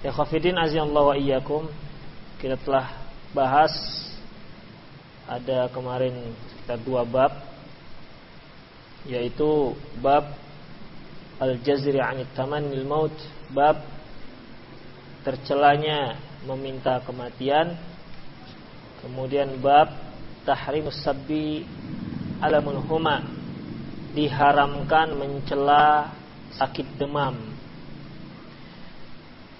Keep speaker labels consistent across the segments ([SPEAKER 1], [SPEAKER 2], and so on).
[SPEAKER 1] Ya khafidin azallahu wa iyyakum. Kita telah bahas ada kemarin kita dua bab yaitu bab al-jazri 'anit tamannil maut, bab tercelanya meminta kematian. Kemudian bab tahrimus sabbi alamun huma diharamkan mencela sakit demam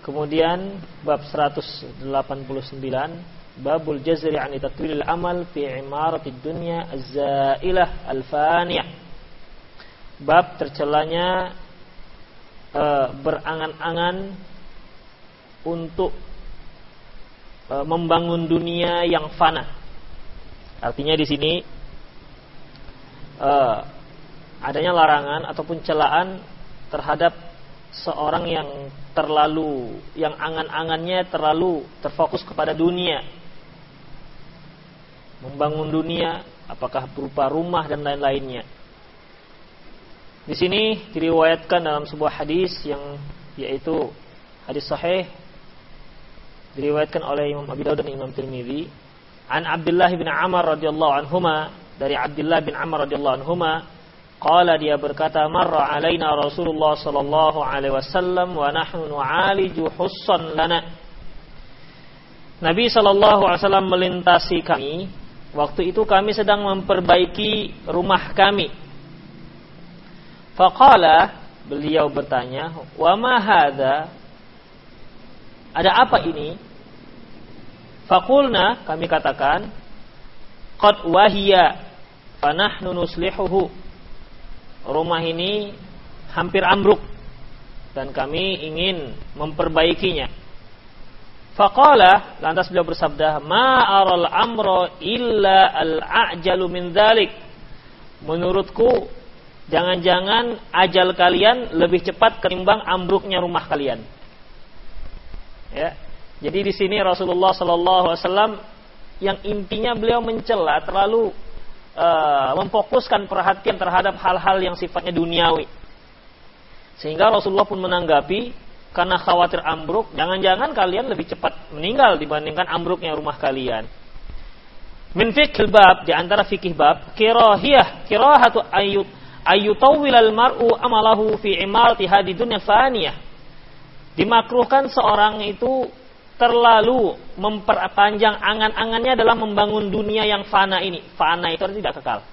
[SPEAKER 1] Kemudian bab 189 babul jazri an tatwilil amal fi imaratid dunya az-zailah al-faniyah. Bab tercelanya e, berangan-angan untuk e, membangun dunia yang fana. Artinya di sini e, adanya larangan ataupun celaan terhadap seorang yang terlalu yang angan-angannya terlalu terfokus kepada dunia. Membangun dunia apakah berupa rumah dan lain-lainnya. Di sini diriwayatkan dalam sebuah hadis yang yaitu hadis sahih diriwayatkan oleh Imam Abi Dawud dan Imam Tirmidzi. An Abdullah bin Amr radhiyallahu anhuma dari Abdullah bin Amr radhiyallahu anhuma Qala dia berkata marra alaina Rasulullah sallallahu alaihi wasallam wa nahnu nu'aliju hussan lana. Nabi sallallahu alaihi wasallam melintasi kami. Waktu itu kami sedang memperbaiki rumah kami. Faqala beliau bertanya, "Wa ma hadha?" Ada apa ini? Fakulna kami katakan, "Qad wahiya fa nahnu nuslihuhu." Rumah ini hampir ambruk dan kami ingin memperbaikinya. Faqala lantas beliau bersabda, "Ma aral amro illa al-ajalu min dzalik." Menurutku jangan-jangan ajal kalian lebih cepat ketimbang ambruknya rumah kalian. Ya. Jadi di sini Rasulullah sallallahu alaihi wasallam yang intinya beliau mencela terlalu uh, memfokuskan perhatian terhadap hal-hal yang sifatnya duniawi. Sehingga Rasulullah pun menanggapi karena khawatir ambruk, jangan-jangan kalian lebih cepat meninggal dibandingkan ambruknya rumah kalian. Min fiqhil bab di antara fikih bab kirahiyah kirahatu ayut ayutawwil al mar'u amalahu fi imarati dunya faniyah. Dimakruhkan seorang itu terlalu memperpanjang angan-angannya dalam membangun dunia yang fana ini. Fana itu tidak kekal.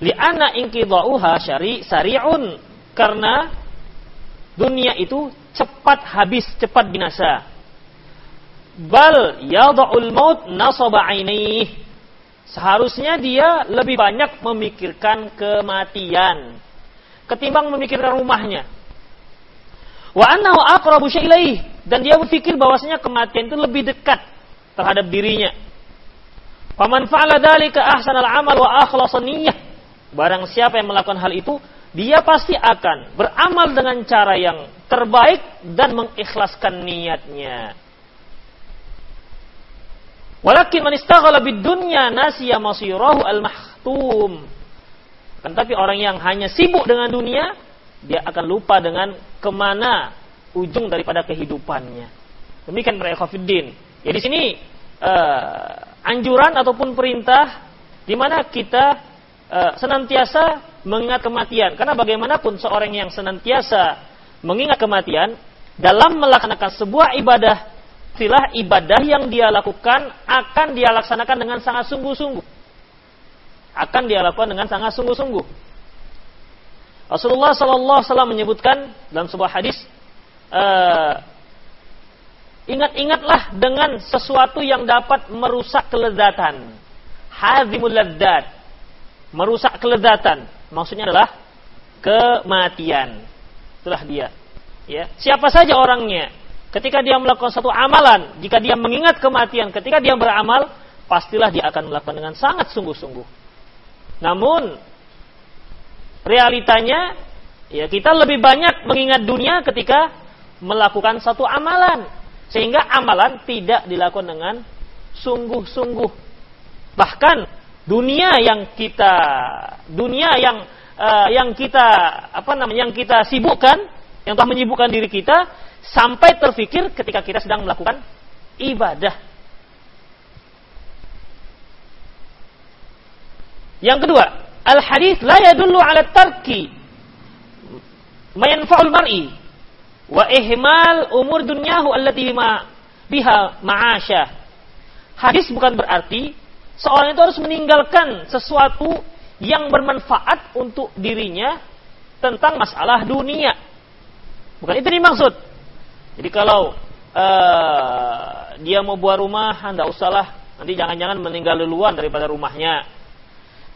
[SPEAKER 1] Li'anna inqidha'uha syari sari'un karena dunia itu cepat habis, cepat binasa. Bal yadha'ul maut nasaba. Seharusnya dia lebih banyak memikirkan kematian ketimbang memikirkan rumahnya. Wa annahu aqrabu syai'ilaihi dan dia berpikir bahwasanya kematian itu lebih dekat terhadap dirinya. Faman fa'ala dzalika ahsanal amal wa akhlasa niyyah. Barang siapa yang melakukan hal itu, dia pasti akan beramal dengan cara yang terbaik dan mengikhlaskan niatnya. Walakin man istaghala bid-dunya nasiya masirahu al-mahtum. Kan tapi orang yang hanya sibuk dengan dunia, dia akan lupa dengan ke mana ujung daripada kehidupannya. Demikian para ikhwatiddin. Ya di sini uh, anjuran ataupun perintah di mana kita uh, senantiasa mengingat kematian. Karena bagaimanapun seorang yang senantiasa mengingat kematian dalam melaksanakan sebuah ibadah istilah ibadah yang dia lakukan akan dia laksanakan dengan sangat sungguh-sungguh. Akan dia lakukan dengan sangat sungguh-sungguh. Rasulullah Sallallahu Alaihi Wasallam menyebutkan dalam sebuah hadis, uh, ingat-ingatlah dengan sesuatu yang dapat merusak kelezatan. Hazimul ladzat. Merusak kelezatan. Maksudnya adalah kematian. Itulah dia. Ya, siapa saja orangnya ketika dia melakukan satu amalan, jika dia mengingat kematian, ketika dia beramal, pastilah dia akan melakukan dengan sangat sungguh-sungguh. Namun realitanya ya kita lebih banyak mengingat dunia ketika melakukan satu amalan sehingga amalan tidak dilakukan dengan sungguh-sungguh. Bahkan dunia yang kita dunia yang uh, yang kita apa namanya yang kita sibukkan, yang telah menyibukkan diri kita sampai terfikir ketika kita sedang melakukan ibadah. Yang kedua, al hadis la yadullu ala tarki mayanfa'ul mar'i wa ihmal umur dunyahu allati bima biha ma'asya. Hadis bukan berarti seorang itu harus meninggalkan sesuatu yang bermanfaat untuk dirinya tentang masalah dunia. Bukan itu dimaksud. Jadi kalau uh, dia mau buat rumah, tidak usahlah. Nanti jangan-jangan meninggal duluan daripada rumahnya.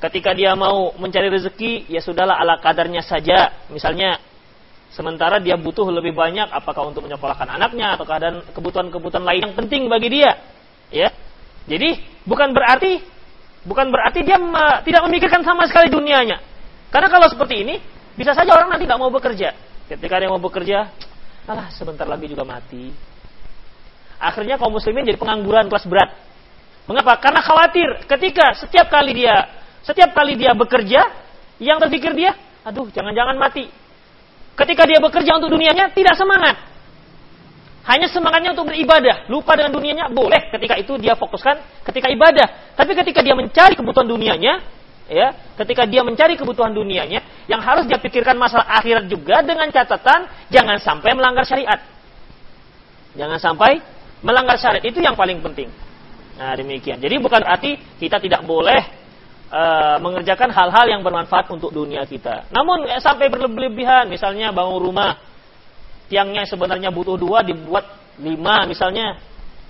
[SPEAKER 1] Ketika dia mau mencari rezeki, ya sudahlah ala kadarnya saja. Misalnya, sementara dia butuh lebih banyak, apakah untuk menyekolahkan anaknya atau keadaan kebutuhan-kebutuhan lain yang penting bagi dia. Ya, jadi bukan berarti bukan berarti dia tidak memikirkan sama sekali dunianya. Karena kalau seperti ini, bisa saja orang nanti tidak mau bekerja. Ketika dia mau bekerja, Alah, sebentar lagi juga mati. Akhirnya kaum muslimin jadi pengangguran kelas berat. Mengapa? Karena khawatir ketika setiap kali dia setiap kali dia bekerja, yang terpikir dia, aduh, jangan-jangan mati. Ketika dia bekerja untuk dunianya, tidak semangat. Hanya semangatnya untuk beribadah, lupa dengan dunianya, boleh ketika itu dia fokuskan ketika ibadah. Tapi ketika dia mencari kebutuhan dunianya, ya, ketika dia mencari kebutuhan dunianya, yang harus dia pikirkan masalah akhirat juga dengan catatan jangan sampai melanggar syariat. Jangan sampai melanggar syariat itu yang paling penting. Nah, demikian. Jadi bukan arti kita tidak boleh uh, mengerjakan hal-hal yang bermanfaat untuk dunia kita. Namun eh, sampai berlebihan, misalnya bangun rumah, tiangnya sebenarnya butuh dua dibuat lima misalnya.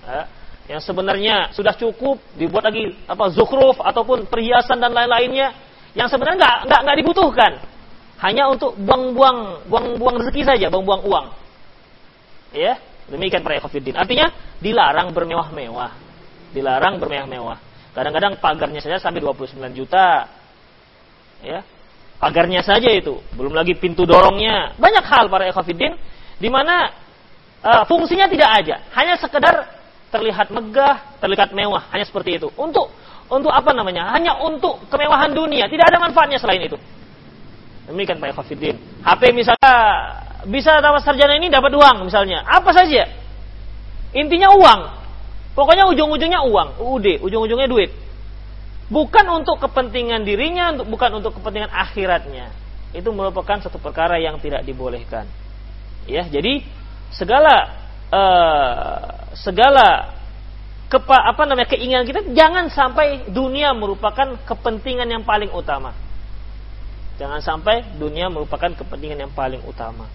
[SPEAKER 1] Uh, yang sebenarnya sudah cukup dibuat lagi apa zukruf ataupun perhiasan dan lain-lainnya yang sebenarnya nggak nggak nggak dibutuhkan hanya untuk buang-buang buang-buang rezeki saja buang-buang uang ya demikian para ekofidin artinya dilarang bermewah-mewah dilarang bermewah-mewah kadang-kadang pagarnya saja sampai 29 juta ya pagarnya saja itu belum lagi pintu dorongnya banyak hal para ekofidin di mana uh, fungsinya tidak aja hanya sekedar terlihat megah, terlihat mewah, hanya seperti itu. Untuk untuk apa namanya? Hanya untuk kemewahan dunia, tidak ada manfaatnya selain itu. Demikian Pak Khafidin. HP misalnya bisa dapat sarjana ini dapat uang misalnya, apa saja. Intinya uang. Pokoknya ujung-ujungnya uang, UUD, ujung-ujungnya duit. Bukan untuk kepentingan dirinya, bukan untuk kepentingan akhiratnya. Itu merupakan satu perkara yang tidak dibolehkan. Ya, jadi segala uh, segala kepa, apa namanya keinginan kita jangan sampai dunia merupakan kepentingan yang paling utama. Jangan sampai dunia merupakan kepentingan yang paling utama.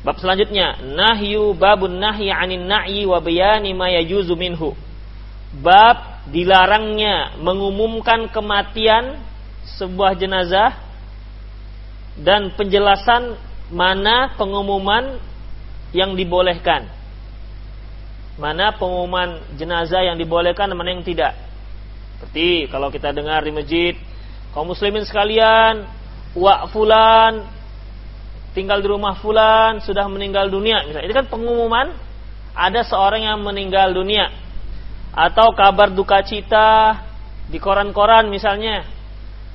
[SPEAKER 1] Bab selanjutnya, nahyu babun nahyi 'anin na'yi wa bayani ma yajuzu minhu. Bab dilarangnya mengumumkan kematian sebuah jenazah dan penjelasan mana pengumuman yang dibolehkan mana pengumuman jenazah yang dibolehkan dan mana yang tidak. Seperti kalau kita dengar di masjid, kaum muslimin sekalian, wa fulan tinggal di rumah fulan sudah meninggal dunia. Misalnya itu kan pengumuman ada seorang yang meninggal dunia. atau kabar duka cita di koran-koran misalnya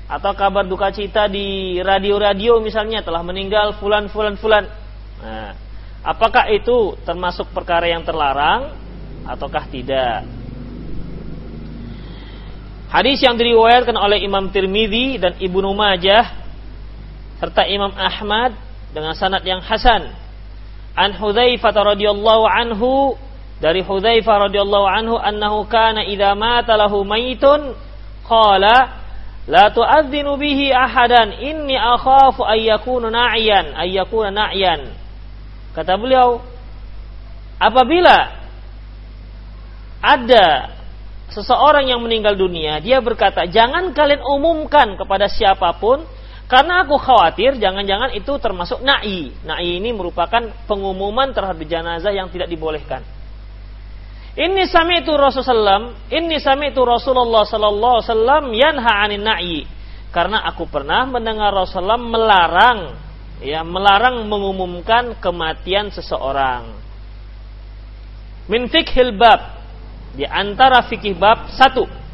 [SPEAKER 1] atau kabar duka cita di radio-radio misalnya telah meninggal fulan fulan fulan. Nah, apakah itu termasuk perkara yang terlarang ataukah tidak? Hadis yang diriwayatkan oleh Imam Tirmidzi dan Ibnu Majah serta Imam Ahmad dengan sanad yang hasan. An Hudzaifah radhiyallahu anhu dari Hudzaifah radhiyallahu anhu annahu kana idza mata lahu mayitun qala la tu'adzinu bihi ahadan inni akhafu ay yakuna na'iyan ay yakuna na'yan kata beliau apabila ada seseorang yang meninggal dunia dia berkata jangan kalian umumkan kepada siapa pun karena aku khawatir jangan-jangan itu termasuk na'i. Na'i ini merupakan pengumuman terhadap jenazah yang tidak dibolehkan. Ini sami itu Rasulullah, ini sami itu Rasulullah sallallahu alaihi yanha 'anil na'i. Karena aku pernah mendengar Rasulullah melarang ya, melarang mengumumkan kematian seseorang. Min fikhil bab di antara fikih bab satu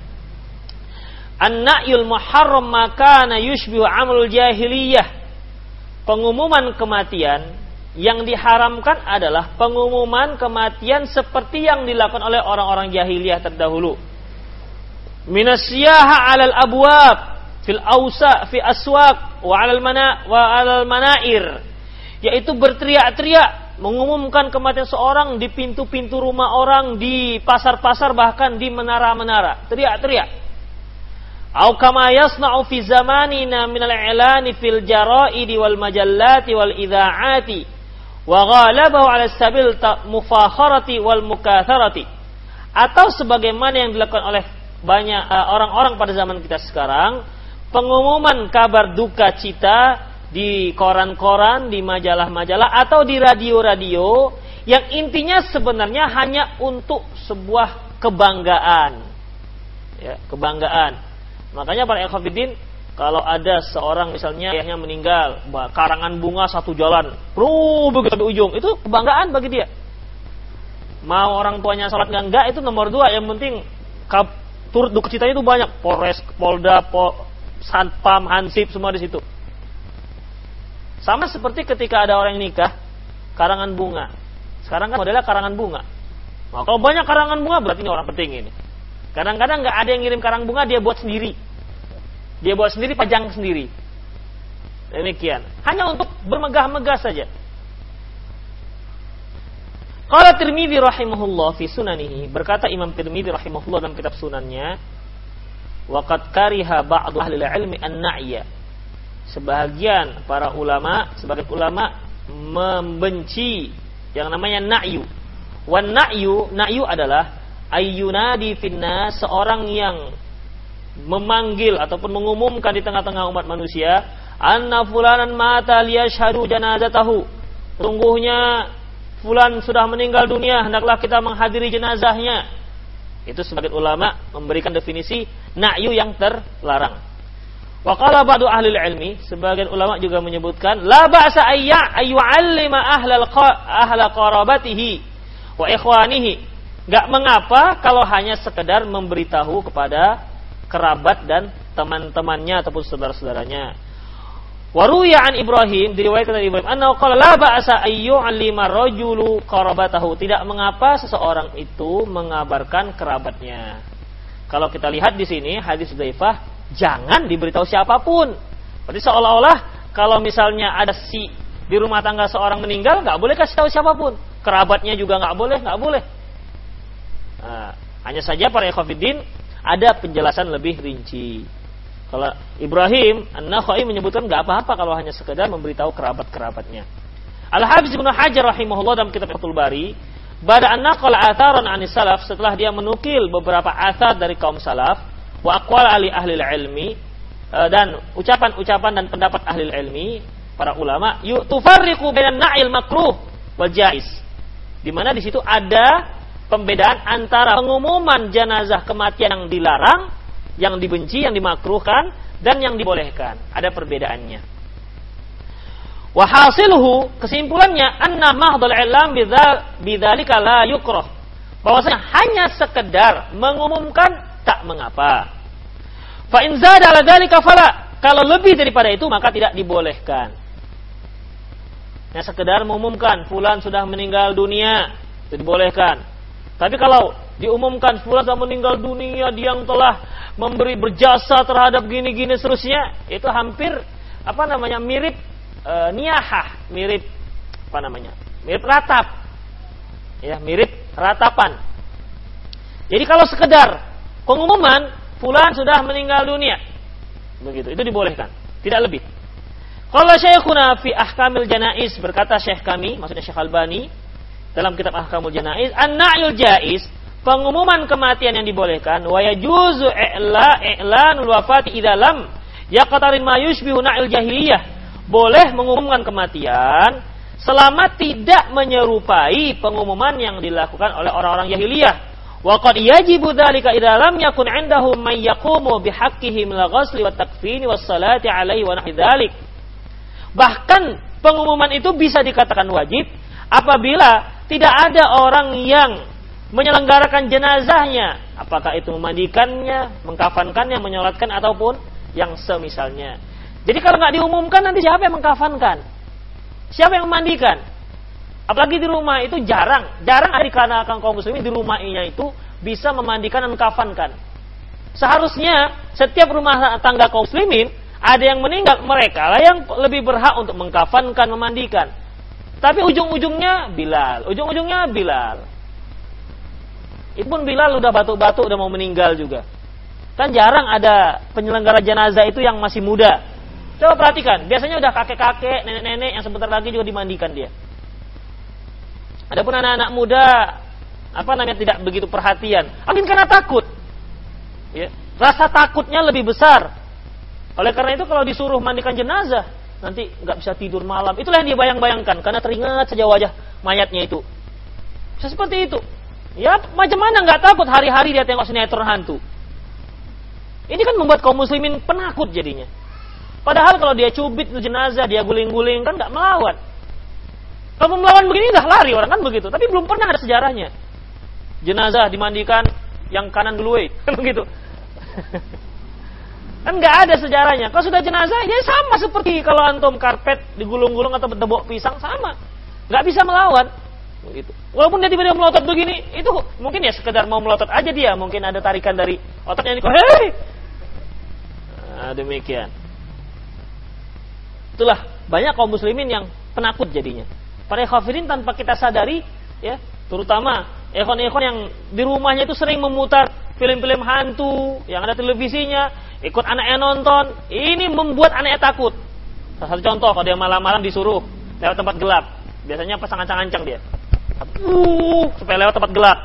[SPEAKER 1] An-na'yul muharram makana yushbihu amalul jahiliyah. Pengumuman kematian yang diharamkan adalah pengumuman kematian seperti yang dilakukan oleh orang-orang jahiliyah terdahulu. Minasyaha 'alal abwab fil ausa fi aswaq wa 'alal mana wa 'alal manair yaitu berteriak-teriak mengumumkan kematian seorang di pintu-pintu rumah orang, di pasar-pasar bahkan di menara-menara. Teriak-teriak. Au kama yasna'u fi zamanina min al-i'lani fil jara'idi wal majallati wal idha'ati wa ghalabahu 'ala sabil mufakharati wal mukatharati atau sebagaimana yang dilakukan oleh banyak eh, orang-orang uh, pada zaman kita sekarang pengumuman kabar duka cita di koran-koran, di majalah-majalah atau di radio-radio yang intinya sebenarnya hanya untuk sebuah kebanggaan. Ya, kebanggaan Makanya para ikhwatiddin kalau ada seorang misalnya ayahnya meninggal, karangan bunga satu jalan, pru begitu di ujung, itu kebanggaan bagi dia. Mau orang tuanya sholat nggak enggak itu nomor dua, yang penting kap, turut duka citanya itu banyak, Polres, Polda, Pol, Sanpam, Hansip semua di situ. Sama seperti ketika ada orang yang nikah, karangan bunga. Sekarang kan modelnya karangan bunga. Nah, kalau banyak karangan bunga berarti ini orang penting ini. Kadang-kadang nggak ada yang ngirim karang bunga, dia buat sendiri. Dia buat sendiri, pajang sendiri. Demikian. Hanya untuk bermegah-megah saja. Qala Tirmidzi rahimahullah fi sunanihi berkata Imam Tirmidzi rahimahullah dalam kitab sunannya waqad kariha ba'd ahli ilmi an-na'ya sebagian para ulama sebagian ulama membenci yang namanya na'yu wan na'yu na'yu adalah ayyunadi finna seorang yang memanggil ataupun mengumumkan di tengah-tengah umat manusia anna fulanan mata liyashhadu janazatahu. Sungguhnya fulan sudah meninggal dunia hendaklah kita menghadiri jenazahnya. Itu sebagian ulama memberikan definisi na'yu yang terlarang. Wa qala ba'du ahli ilmi sebagian ulama juga menyebutkan la ba'sa ayya ayyu'allima ahlal ahla qarabatihi wa ikhwanihi Gak mengapa kalau hanya sekedar memberitahu kepada kerabat dan teman-temannya ataupun saudara-saudaranya. Waruya an Ibrahim diriwayatkan dari Ibrahim annahu qala la ba'sa ayyu'allima rajulu qarabatahu. Tidak mengapa seseorang itu mengabarkan kerabatnya. Kalau kita lihat di sini hadis Zaifah jangan diberitahu siapa pun. Berarti seolah-olah kalau misalnya ada si di rumah tangga seorang meninggal nggak boleh kasih tahu siapa pun. Kerabatnya juga nggak boleh, nggak boleh. Nah, hanya saja para ekofidin ada penjelasan lebih rinci. Kalau Ibrahim An-Nakhai menyebutkan nggak apa-apa kalau hanya sekedar memberitahu kerabat-kerabatnya. Al-Habib Ibnu Hajar rahimahullah dalam kitab Fathul Bari, pada an-naqal atharan anis salaf setelah dia menukil beberapa athar dari kaum salaf wa aqwal ali ahli ilmi eh, dan ucapan-ucapan dan pendapat ahli ilmi para ulama yuk tufarriqu bainan na'il makruh wal jais. Di mana di situ ada pembedaan antara pengumuman jenazah kematian yang dilarang, yang dibenci, yang dimakruhkan, dan yang dibolehkan. Ada perbedaannya. Wahasiluhu kesimpulannya anna mahdul ilam bidzalika la yukrah Bahwasanya hanya sekedar mengumumkan tak mengapa. Fa in zada fala. Kalau lebih daripada itu maka tidak dibolehkan. Yang sekedar mengumumkan fulan sudah meninggal dunia, itu dibolehkan. Tapi kalau diumumkan fulan sudah meninggal dunia, dia yang telah memberi berjasa terhadap gini-gini seterusnya, itu hampir apa namanya mirip e, niyahah, mirip apa namanya? Mirip ratap. Ya, mirip ratapan. Jadi kalau sekedar pengumuman fulan sudah meninggal dunia. Begitu, itu dibolehkan, tidak lebih. Kalau Syekhuna fi Ahkamil Janais berkata Syekh kami, maksudnya Syekh Albani dalam kitab Ahkamul Janais, an-na'yul jais, pengumuman kematian yang dibolehkan wa yajuzu i'la i'lanul wafati idza lam yaqtarin ma yushbihu na'il jahiliyah. Boleh mengumumkan kematian selama tidak menyerupai pengumuman yang dilakukan oleh orang-orang jahiliyah Wa qad yajibu dzalika idza lam yakun 'indahum man yaqumu bihaqqihim la ghasli wa takfini was salati alaihi wa nahwi. Bahkan pengumuman itu bisa dikatakan wajib apabila tidak ada orang yang menyelenggarakan jenazahnya, apakah itu memandikannya, mengkafankannya, menyolatkan ataupun yang semisalnya. Jadi kalau nggak diumumkan nanti siapa yang mengkafankan? Siapa yang memandikan? Apalagi di rumah itu jarang, jarang ada karena kaum muslimin di rumahnya itu bisa memandikan dan kafankan. Seharusnya setiap rumah tangga kaum muslimin ada yang meninggal mereka lah yang lebih berhak untuk mengkafankan, memandikan. Tapi ujung-ujungnya Bilal, ujung-ujungnya Bilal. Itu pun Bilal udah batuk-batuk udah mau meninggal juga. Kan jarang ada penyelenggara jenazah itu yang masih muda. Coba perhatikan, biasanya udah kakek-kakek, nenek-nenek yang sebentar lagi juga dimandikan dia. Adapun anak-anak muda apa namanya tidak begitu perhatian. Mungkin karena takut. Ya, rasa takutnya lebih besar. Oleh karena itu kalau disuruh mandikan jenazah, nanti nggak bisa tidur malam. Itulah yang dia bayang-bayangkan karena teringat saja wajah mayatnya itu. Bisa seperti itu. Ya, macam mana nggak takut hari-hari dia tengok sinetron hantu. Ini kan membuat kaum muslimin penakut jadinya. Padahal kalau dia cubit jenazah, dia guling-guling kan nggak melawan. Kalau melawan begini dah lari orang kan begitu. Tapi belum pernah ada sejarahnya. Jenazah dimandikan yang kanan dulu, kan begitu. kan nggak ada sejarahnya. Kalau sudah jenazah ya sama seperti kalau antum karpet digulung-gulung atau bertebok pisang sama. Nggak bisa melawan. Begitu. Walaupun dia tiba-tiba melotot begini, itu mungkin ya sekedar mau melotot aja dia, mungkin ada tarikan dari otaknya ini. Hei! Nah, demikian. Itulah banyak kaum muslimin yang penakut jadinya para khafirin tanpa kita sadari ya terutama ikhwan-ikhwan yang di rumahnya itu sering memutar film-film hantu yang ada televisinya ikut anaknya nonton ini membuat anaknya takut salah satu contoh kalau dia malam-malam disuruh lewat tempat gelap biasanya pasangan ancang-ancang dia uh, supaya lewat tempat gelap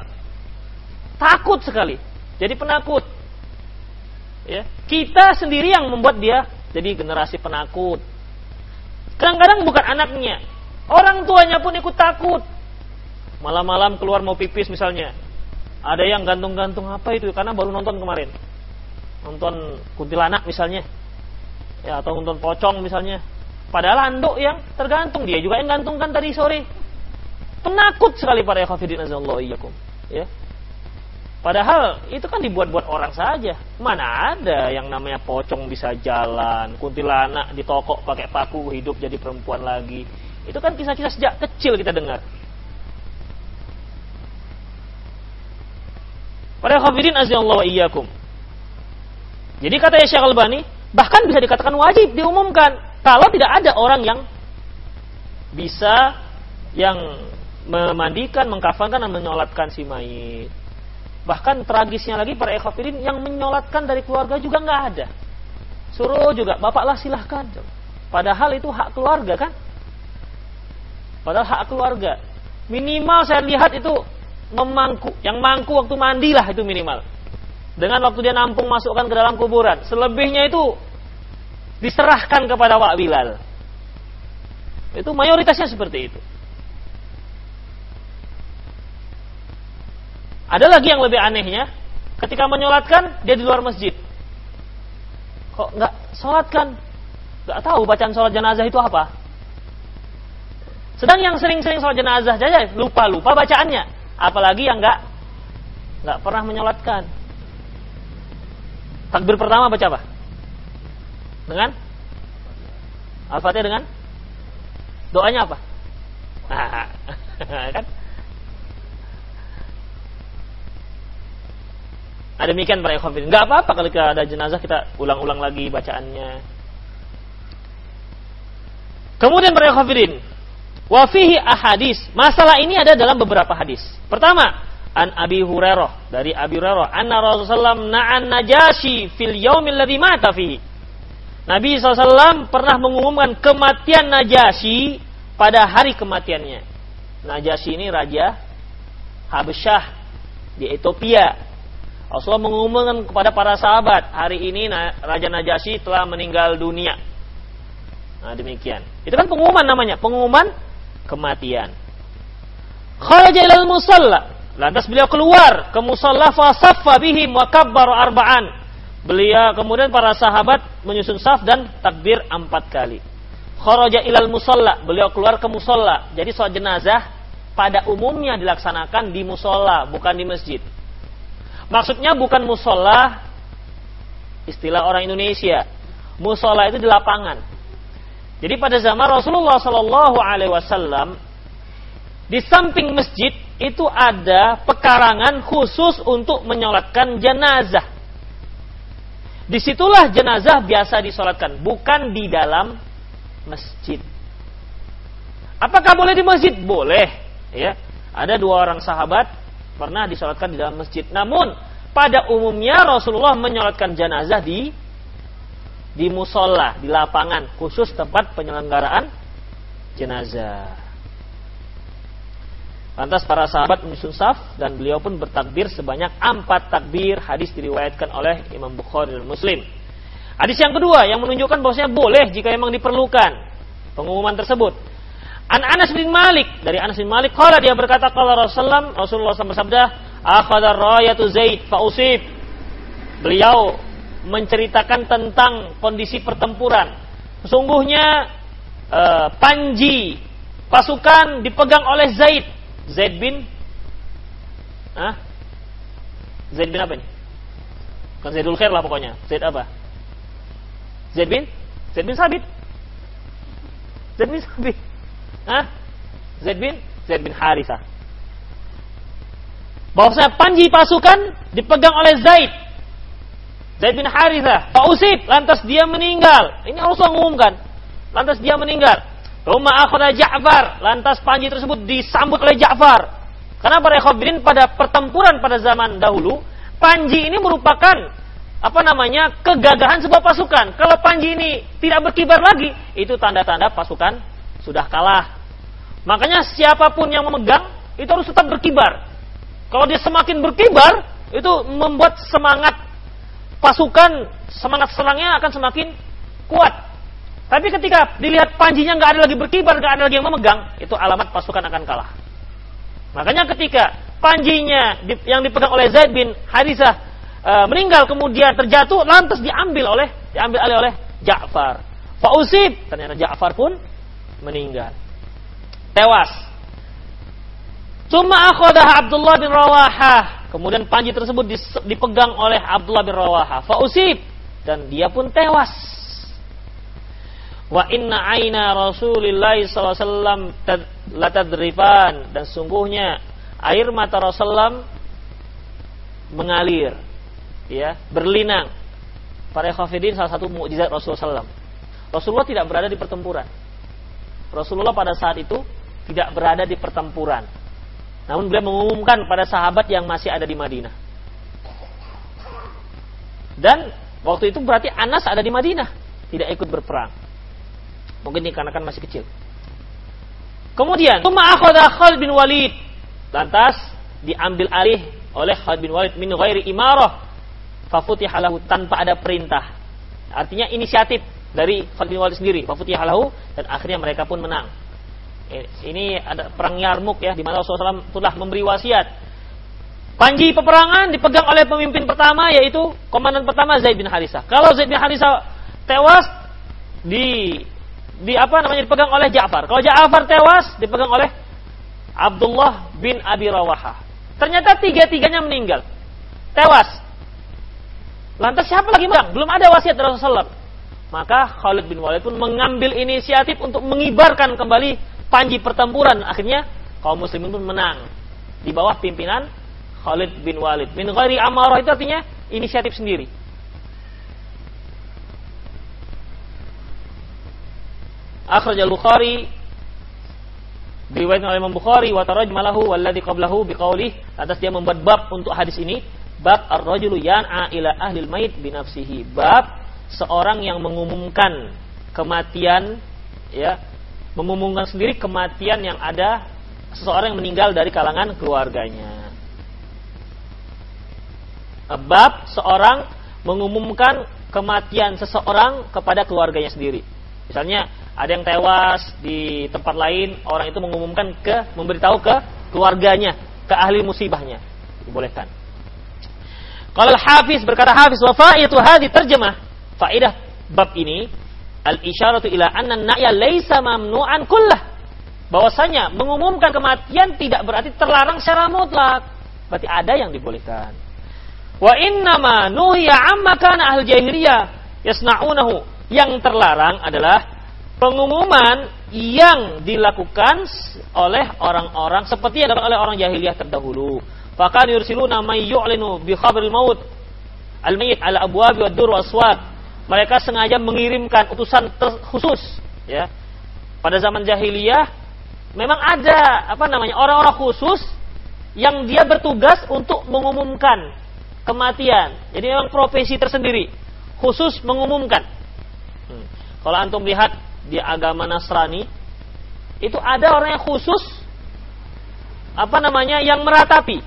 [SPEAKER 1] takut sekali jadi penakut ya kita sendiri yang membuat dia jadi generasi penakut kadang-kadang bukan anaknya Orang tuanya pun ikut takut. Malam-malam keluar mau pipis misalnya. Ada yang gantung-gantung apa itu karena baru nonton kemarin. Nonton kuntilanak misalnya. Ya atau nonton pocong misalnya. Padahal anduk yang tergantung dia juga yang gantungkan tadi sore. Penakut sekali para ikhwatiddin azallahu. Ya. Padahal itu kan dibuat-buat orang saja. Mana ada yang namanya pocong bisa jalan, kuntilanak di toko pakai paku hidup jadi perempuan lagi. Itu kan kisah-kisah sejak kecil kita dengar. Para khafirin azallahu iyyakum. Jadi kata Syekh Albani, bahkan bisa dikatakan wajib diumumkan kalau tidak ada orang yang bisa yang memandikan, mengkafankan dan menyolatkan si mayit. Bahkan tragisnya lagi para ekhafirin yang menyolatkan dari keluarga juga nggak ada. Suruh juga, bapaklah silahkan. Padahal itu hak keluarga kan. Padahal hak keluarga. Minimal saya lihat itu memangku, yang mangku waktu mandilah itu minimal. Dengan waktu dia nampung masukkan ke dalam kuburan. Selebihnya itu diserahkan kepada Wak Bilal. Itu mayoritasnya seperti itu. Ada lagi yang lebih anehnya, ketika menyolatkan dia di luar masjid. Kok nggak sholatkan? Nggak tahu bacaan sholat jenazah itu apa? Sedang yang sering-sering sholat jenazah saja lupa-lupa bacaannya. Apalagi yang nggak nggak pernah menyolatkan. Takbir pertama baca apa? Dengan Al-Fatihah dengan doanya apa? Nah, kan? Ada demikian para ikhwan Enggak apa-apa kalau kita ada jenazah kita ulang-ulang lagi bacaannya. Kemudian para ikhwan wa fihi ahadis. Masalah ini ada dalam beberapa hadis. Pertama, an Abi Hurairah dari Abi Hurairah anna Rasulullah na'an Najasyi fil yaumil ladzi mata fihi. Nabi SAW pernah mengumumkan kematian Najasyi pada hari kematiannya. Najasyi ini raja Habasyah di Ethiopia. Rasulullah mengumumkan kepada para sahabat, hari ini Raja Najasyi telah meninggal dunia. Nah, demikian. Itu kan pengumuman namanya, pengumuman kematian. Kharaja ilal musalla Lantas beliau keluar ke musalla fa saffa bihim wa kabbaru arba'an. Beliau kemudian para sahabat menyusun saf dan takbir empat kali. Kharaja ilal musalla, beliau keluar ke musalla. Jadi sholat jenazah pada umumnya dilaksanakan di musola, bukan di masjid. Maksudnya bukan musola istilah orang Indonesia. Musola itu di lapangan. Jadi pada zaman Rasulullah Shallallahu Alaihi Wasallam di samping masjid itu ada pekarangan khusus untuk menyolatkan jenazah. Di situlah jenazah biasa disolatkan, bukan di dalam masjid. Apakah boleh di masjid? Boleh. Ya, ada dua orang sahabat pernah disolatkan di dalam masjid. Namun pada umumnya Rasulullah menyolatkan jenazah di di musola, di lapangan khusus tempat penyelenggaraan jenazah. Lantas para sahabat menyusun saf dan beliau pun bertakbir sebanyak empat takbir. Hadis diriwayatkan oleh Imam Bukhari dan Muslim. Hadis yang kedua yang menunjukkan bahwasanya boleh jika memang diperlukan pengumuman tersebut. An Anas bin Malik dari Anas bin Malik kalau dia berkata kalau Rasulullah Rasulullah SAW bersabda akhadha rayatu Zaid fa usib. Beliau menceritakan tentang kondisi pertempuran. Sesungguhnya uh, panji pasukan dipegang oleh Zaid Zaid bin ah Zaid bin apa ini? Kan Zaidul Khair lah pokoknya. Zaid apa? Zaid bin? Zaid bin Sabit. Zaid bin Sabit. Ah? Zaid bin? Zaid bin Harithah. Bahwasanya panji pasukan dipegang oleh Zaid. Zaid bin Harithah. Usib, lantas dia meninggal. Ini Rasulullah mengumumkan. Lantas dia meninggal. Rumah akhada Ja'far. Lantas panji tersebut disambut oleh Ja'far. Karena para khobrin pada pertempuran pada zaman dahulu, panji ini merupakan apa namanya kegagahan sebuah pasukan. Kalau panji ini tidak berkibar lagi, itu tanda-tanda pasukan sudah kalah. Makanya siapa pun yang memegang itu harus tetap berkibar. Kalau dia semakin berkibar, itu membuat semangat pasukan, semangat serangnya akan semakin kuat. Tapi ketika dilihat panjinya nggak ada lagi berkibar, nggak ada lagi yang memegang, itu alamat pasukan akan kalah. Makanya ketika panjinya yang dipegang oleh Zaid bin Harisah e, meninggal kemudian terjatuh, lantas diambil oleh diambil alih oleh Ja'far. Fausib, ternyata Ja'far pun meninggal. Tewas. Cuma akhodah Abdullah bin Rawahah. Kemudian panji tersebut dipegang oleh Abdullah bin Rawahah. Fausib. Dan dia pun tewas Wa inna aina Rasulillah SAW latadrifan dan sungguhnya air mata Rasulullah mengalir, ya berlinang. Para khafidin salah satu mukjizat Rasulullah SAW. Rasulullah tidak berada di pertempuran. Rasulullah pada saat itu tidak berada di pertempuran. Namun beliau mengumumkan pada sahabat yang masih ada di Madinah. Dan waktu itu berarti Anas ada di Madinah, tidak ikut berperang. Mungkin dikarenakan masih kecil. Kemudian, Khalid bin Walid. Lantas diambil alih oleh Khalid bin Walid min ghairi imarah. Fafutihalahu tanpa ada perintah. Artinya inisiatif dari Khalid bin Walid sendiri. Fafutihalahu dan akhirnya mereka pun menang. Ini ada perang Yarmuk ya, di mana Rasulullah SAW telah memberi wasiat. Panji peperangan dipegang oleh pemimpin pertama yaitu komandan pertama Zaid bin Harisah. Kalau Zaid bin Harisah tewas di di apa namanya dipegang oleh Ja'far. Kalau Ja'far tewas dipegang oleh Abdullah bin Abi Rawahah. Ternyata tiga-tiganya meninggal. tewas. Lantas siapa lagi megang? Belum ada wasiat Rasulullah. Maka Khalid bin Walid pun mengambil inisiatif untuk mengibarkan kembali panji pertempuran. Akhirnya kaum muslimin pun menang di bawah pimpinan Khalid bin Walid. Min ghairi amarah itu artinya inisiatif sendiri. Akhraj al-Bukhari diriwayatkan oleh Imam Bukhari wa tarajmalahu walladzi qablahu biqaulih atas dia membuat bab untuk hadis ini bab ar-rajulu yan'a ila ahli al-mait binafsihi bab seorang yang mengumumkan kematian ya mengumumkan sendiri kematian yang ada seseorang yang meninggal dari kalangan keluarganya bab seorang mengumumkan kematian seseorang kepada keluarganya sendiri misalnya ada yang tewas di tempat lain, orang itu mengumumkan ke memberitahu ke keluarganya, ke ahli musibahnya. Dibolehkan. Kalau Hafiz berkata Hafiz wa fa'itu hadhi terjemah. Faidah bab ini al isyaratu ila anna na'ya laisa mamnu'an kullah. Bahwasanya mengumumkan kematian tidak berarti terlarang secara mutlak. Berarti ada yang dibolehkan. Wa inna ma nuhiya amma kana ahli jahiliyah yasna'unahu. Yang terlarang adalah pengumuman yang dilakukan oleh orang-orang seperti yang dilakukan oleh orang jahiliyah terdahulu. Fakan yursiluna may yu'linu bi khabaril maut al-mayyit ala abwabi wad dur aswad. Mereka sengaja mengirimkan utusan khusus ya. Pada zaman jahiliyah memang ada apa namanya orang-orang khusus yang dia bertugas untuk mengumumkan kematian. Jadi memang profesi tersendiri khusus mengumumkan. Hmm. Kalau antum lihat di agama Nasrani itu ada orang yang khusus apa namanya yang meratapi.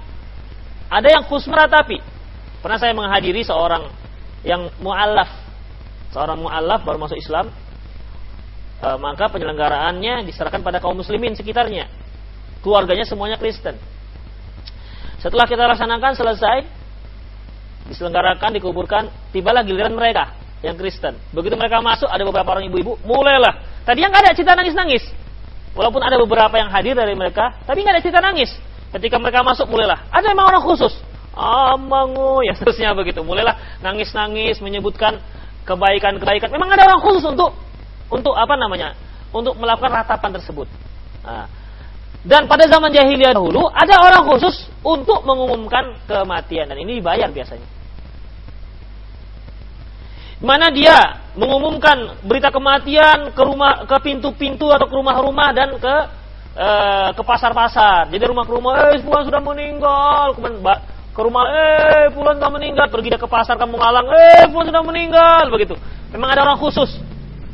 [SPEAKER 1] Ada yang khusus meratapi. Pernah saya menghadiri seorang yang mualaf, seorang mualaf baru masuk Islam, e, maka penyelenggaraannya diserahkan pada kaum muslimin sekitarnya. Keluarganya semuanya Kristen. Setelah kita laksanakan selesai, diselenggarakan, dikuburkan, tibalah giliran mereka yang Kristen. Begitu mereka masuk, ada beberapa orang ibu-ibu, mulailah. Tadi yang ada cerita nangis-nangis. Walaupun ada beberapa yang hadir dari mereka, tapi nggak ada cerita nangis. Ketika mereka masuk, mulailah. Ada memang orang khusus. Amangu, ya seterusnya begitu. Mulailah nangis-nangis, menyebutkan kebaikan-kebaikan. Memang ada orang khusus untuk untuk apa namanya? Untuk melakukan ratapan tersebut. Nah, dan pada zaman jahiliyah dahulu ada orang khusus untuk mengumumkan kematian dan ini dibayar biasanya mana dia mengumumkan berita kematian ke rumah ke pintu-pintu atau ke rumah-rumah dan ke e, ke pasar-pasar. Jadi rumah ke rumah, eh sudah meninggal. Kemudian ke rumah, eh pulang sudah meninggal. Pergi ke pasar kamu ngalang, eh pulang sudah meninggal. Begitu. Memang ada orang khusus,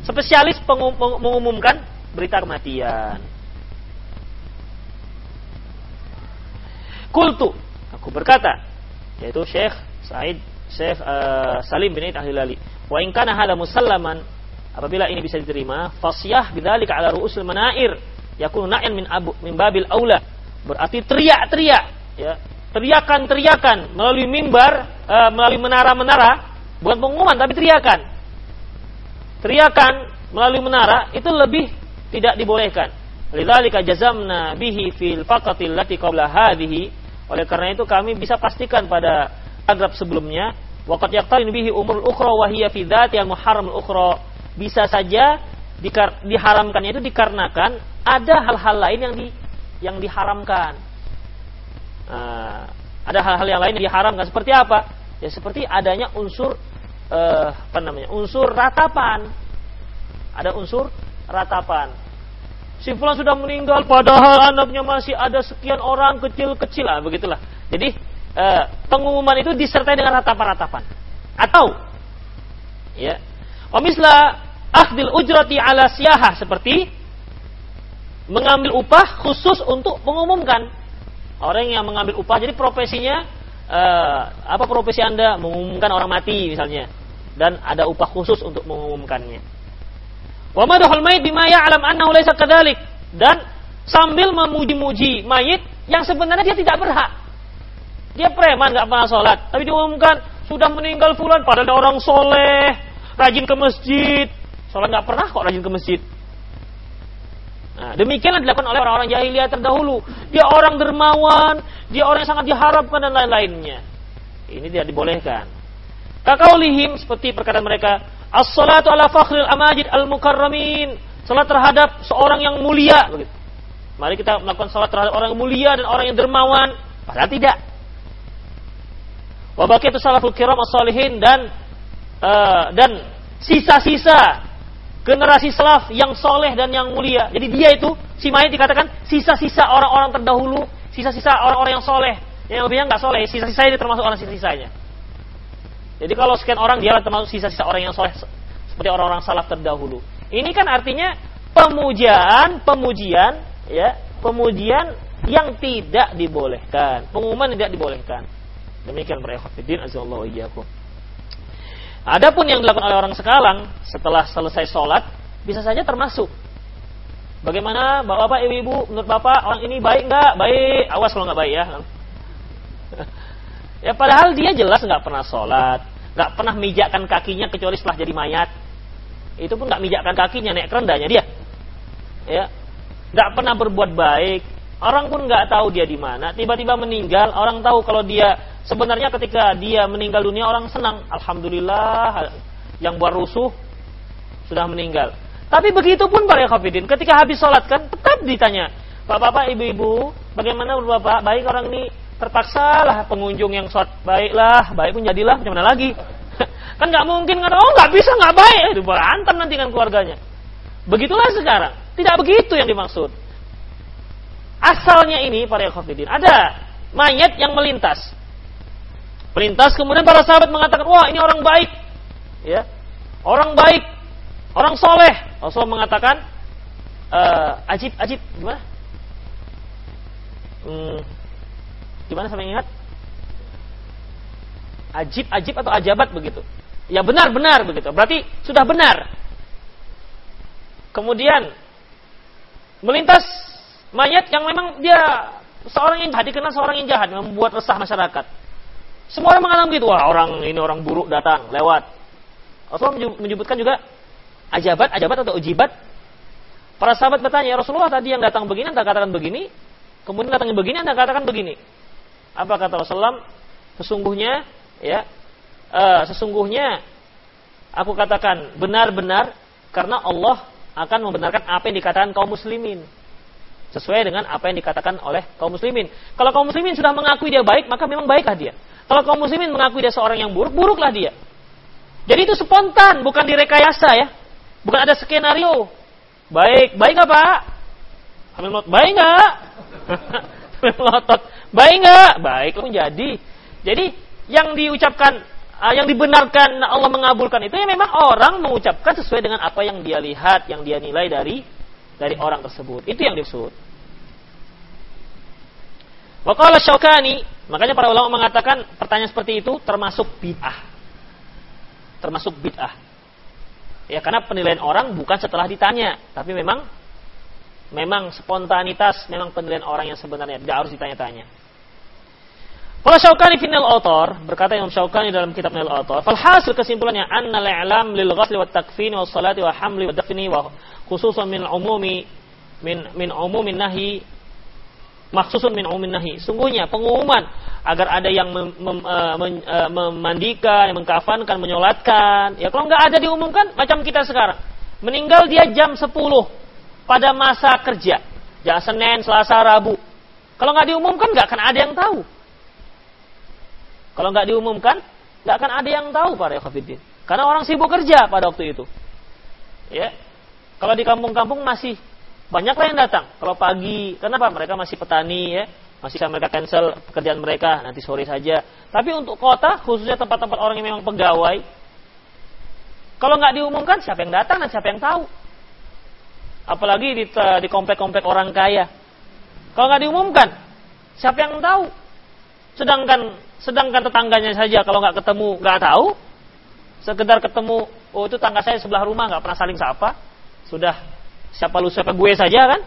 [SPEAKER 1] spesialis pengum, mengumumkan berita kematian. Kultu, aku berkata, yaitu Syekh Said Syekh uh, Salim bin Ahlilali Wa in kana musallaman apabila ini bisa diterima, fasyah bidzalika ala ru'usul manair yakunu na'yan min abu min babil aula. Berarti teriak-teriak ya. Teriakan-teriakan melalui mimbar, uh, melalui menara-menara, bukan pengumuman tapi teriakan. Teriakan melalui menara itu lebih tidak dibolehkan. Lidzalika jazamna bihi fil faqatil lati qabla hadhihi. Oleh karena itu kami bisa pastikan pada paragraf sebelumnya Waqad yaqtarin bihi umur ukhra wa hiya fi yang muharram ukhra. Bisa saja diharamkannya itu dikarenakan ada hal-hal lain yang di yang diharamkan. Nah, ada hal-hal yang lain yang diharamkan seperti apa? Ya seperti adanya unsur uh, apa namanya? unsur ratapan. Ada unsur ratapan. Si fulan sudah meninggal padahal anaknya masih ada sekian orang kecil-kecil lah begitulah. Jadi uh, pengumuman itu disertai dengan ratapan-ratapan. Atau ya, omisla akhdil ujrati ala siyaha seperti mengambil upah khusus untuk mengumumkan. Orang yang mengambil upah jadi profesinya uh, apa profesi Anda mengumumkan orang mati misalnya dan ada upah khusus untuk mengumumkannya. Wa mayit bima ya'lam dan sambil memuji-muji mayit yang sebenarnya dia tidak berhak. Dia preman nggak pernah sholat, tapi diumumkan sudah meninggal fulan padahal ada orang soleh, rajin ke masjid. Sholat nggak pernah kok rajin ke masjid. Nah, demikianlah dilakukan oleh orang-orang jahiliyah terdahulu. Dia orang dermawan, dia orang yang sangat diharapkan dan lain-lainnya. Ini tidak dibolehkan. Kakaulihim seperti perkataan mereka, as-salatu ala fakhril amajid al-mukarramin. Salat terhadap seorang yang mulia begitu. Mari kita melakukan salat terhadap orang yang mulia dan orang yang dermawan. Padahal tidak. Wa itu salaful kiram as-salihin dan uh, dan sisa-sisa generasi salaf yang soleh dan yang mulia. Jadi dia itu si mayat dikatakan sisa-sisa orang-orang terdahulu, sisa-sisa orang-orang yang soleh. Yang lebihnya nggak soleh, sisa-sisa ini termasuk orang sisa-sisanya. Jadi kalau sekian orang dia termasuk sisa-sisa orang yang soleh seperti orang-orang salaf terdahulu. Ini kan artinya pemujaan, pemujian, ya, pemujian yang tidak dibolehkan, pengumuman tidak dibolehkan. Demikian para ikhwatiddin azallahu iyyakum. Adapun yang dilakukan oleh orang sekarang setelah selesai sholat bisa saja termasuk. Bagaimana bapak-bapak, ibu-ibu, menurut bapak orang ini baik nggak? Baik, awas kalau nggak baik ya. Ya padahal dia jelas nggak pernah sholat, nggak pernah mijakkan kakinya kecuali setelah jadi mayat. Itu pun nggak mijakkan kakinya, naik kerendahnya dia. Ya, nggak pernah berbuat baik. Orang pun nggak tahu dia di mana. Tiba-tiba meninggal, orang tahu kalau dia sebenarnya ketika dia meninggal dunia orang senang. Alhamdulillah, yang buat rusuh sudah meninggal. Tapi begitu pun para kafidin, ketika habis sholat kan tetap ditanya, Bapak-bapak, ibu-ibu, bagaimana bapak baik orang ini terpaksa lah pengunjung yang sholat baiklah, baik pun jadilah, macam mana lagi? kan nggak mungkin kan, oh nggak bisa nggak baik, itu berantem nanti dengan keluarganya. Begitulah sekarang, tidak begitu yang dimaksud. Asalnya ini para khafidin ada mayat yang melintas. Melintas kemudian para sahabat mengatakan, wah ini orang baik, ya, orang baik, orang soleh. Rasul mengatakan, uh, ajib, ajib, gimana? Hmm, Gimana sampai ingat? Ajib, ajib atau ajabat begitu. Ya benar, benar begitu. Berarti sudah benar. Kemudian melintas mayat yang memang dia seorang yang jahat, dikenal seorang yang jahat, membuat resah masyarakat. Semua orang mengatakan begitu, wah orang ini orang buruk datang, lewat. Rasulullah menyebutkan juga ajabat, ajabat atau ujibat. Para sahabat bertanya, ya Rasulullah tadi yang datang begini, anda katakan begini, kemudian datang begini, anda katakan begini. Apa kata Rasulullah? Sesungguhnya ya uh, sesungguhnya aku katakan benar-benar karena Allah akan membenarkan apa yang dikatakan kaum muslimin sesuai dengan apa yang dikatakan oleh kaum muslimin. Kalau kaum muslimin sudah mengakui dia baik, maka memang baiklah dia. Kalau kaum muslimin mengakui dia seorang yang buruk, buruklah dia. Jadi itu spontan, bukan direkayasa ya. Bukan ada skenario. Baik, baik nggak Pak? Baik nggak? melotot. Baik nggak? Baik menjadi. Jadi yang diucapkan, uh, yang dibenarkan Allah mengabulkan itu ya memang orang mengucapkan sesuai dengan apa yang dia lihat, yang dia nilai dari dari orang tersebut. Itu yang disebut. Wakala Syaukani, makanya para ulama mengatakan pertanyaan seperti itu termasuk bid'ah. Termasuk bid'ah. Ya karena penilaian orang bukan setelah ditanya, tapi memang memang spontanitas, memang penilaian orang yang sebenarnya tidak harus ditanya-tanya. Kalau Syaukani final autor berkata Imam Syaukani dalam kitab Nil Autor, falhasil kesimpulannya anna al-i'lam lil ghasli wat takfini was salati wa hamli wa dafni wa khususan min umumi min min umumin nahi maksusun min umumin nahi. Sungguhnya pengumuman agar ada yang mem, mem, uh, men, uh, memandikan, mengkafankan, menyolatkan. Ya kalau nggak ada diumumkan macam kita sekarang. Meninggal dia jam 10 pada masa kerja. Ya Senin, Selasa, Rabu. Kalau nggak diumumkan nggak akan ada yang tahu. Kalau nggak diumumkan nggak akan ada yang tahu para ikhwatiddin. Karena orang sibuk kerja pada waktu itu. Ya. Kalau di kampung-kampung masih banyak yang datang. Kalau pagi, kenapa? Mereka masih petani ya, masih bisa mereka cancel pekerjaan mereka nanti sore saja. Tapi untuk kota, khususnya tempat-tempat orang yang memang pegawai, kalau nggak diumumkan, siapa yang datang dan siapa yang tahu? apalagi di, di komplek-komplek orang kaya. Kalau nggak diumumkan, siapa yang tahu? Sedangkan sedangkan tetangganya saja kalau nggak ketemu nggak tahu, sekedar ketemu, oh itu tangga saya sebelah rumah nggak pernah saling sapa, sudah siapa lu siapa gue saja kan?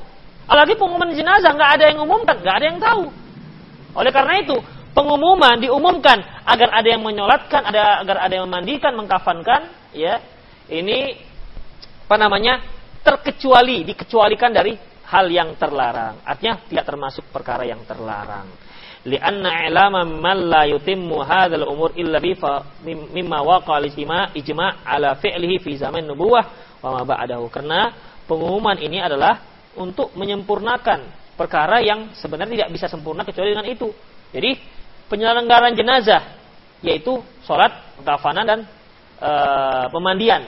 [SPEAKER 1] Apalagi pengumuman jenazah nggak ada yang umumkan, nggak ada yang tahu. Oleh karena itu pengumuman diumumkan agar ada yang menyolatkan, ada agar ada yang memandikan, mengkafankan, ya ini apa namanya terkecuali, dikecualikan dari hal yang terlarang. Artinya tidak termasuk perkara yang terlarang. li'anna ilama man la yutimmu hadzal umur illa bi mimma waqa ijma' ala fi'lihi fi zaman nubuwah wa ma ba'dahu karena pengumuman ini adalah untuk menyempurnakan perkara yang sebenarnya tidak bisa sempurna kecuali dengan itu. Jadi penyelenggaraan jenazah yaitu sholat, kafanan dan e, pemandian.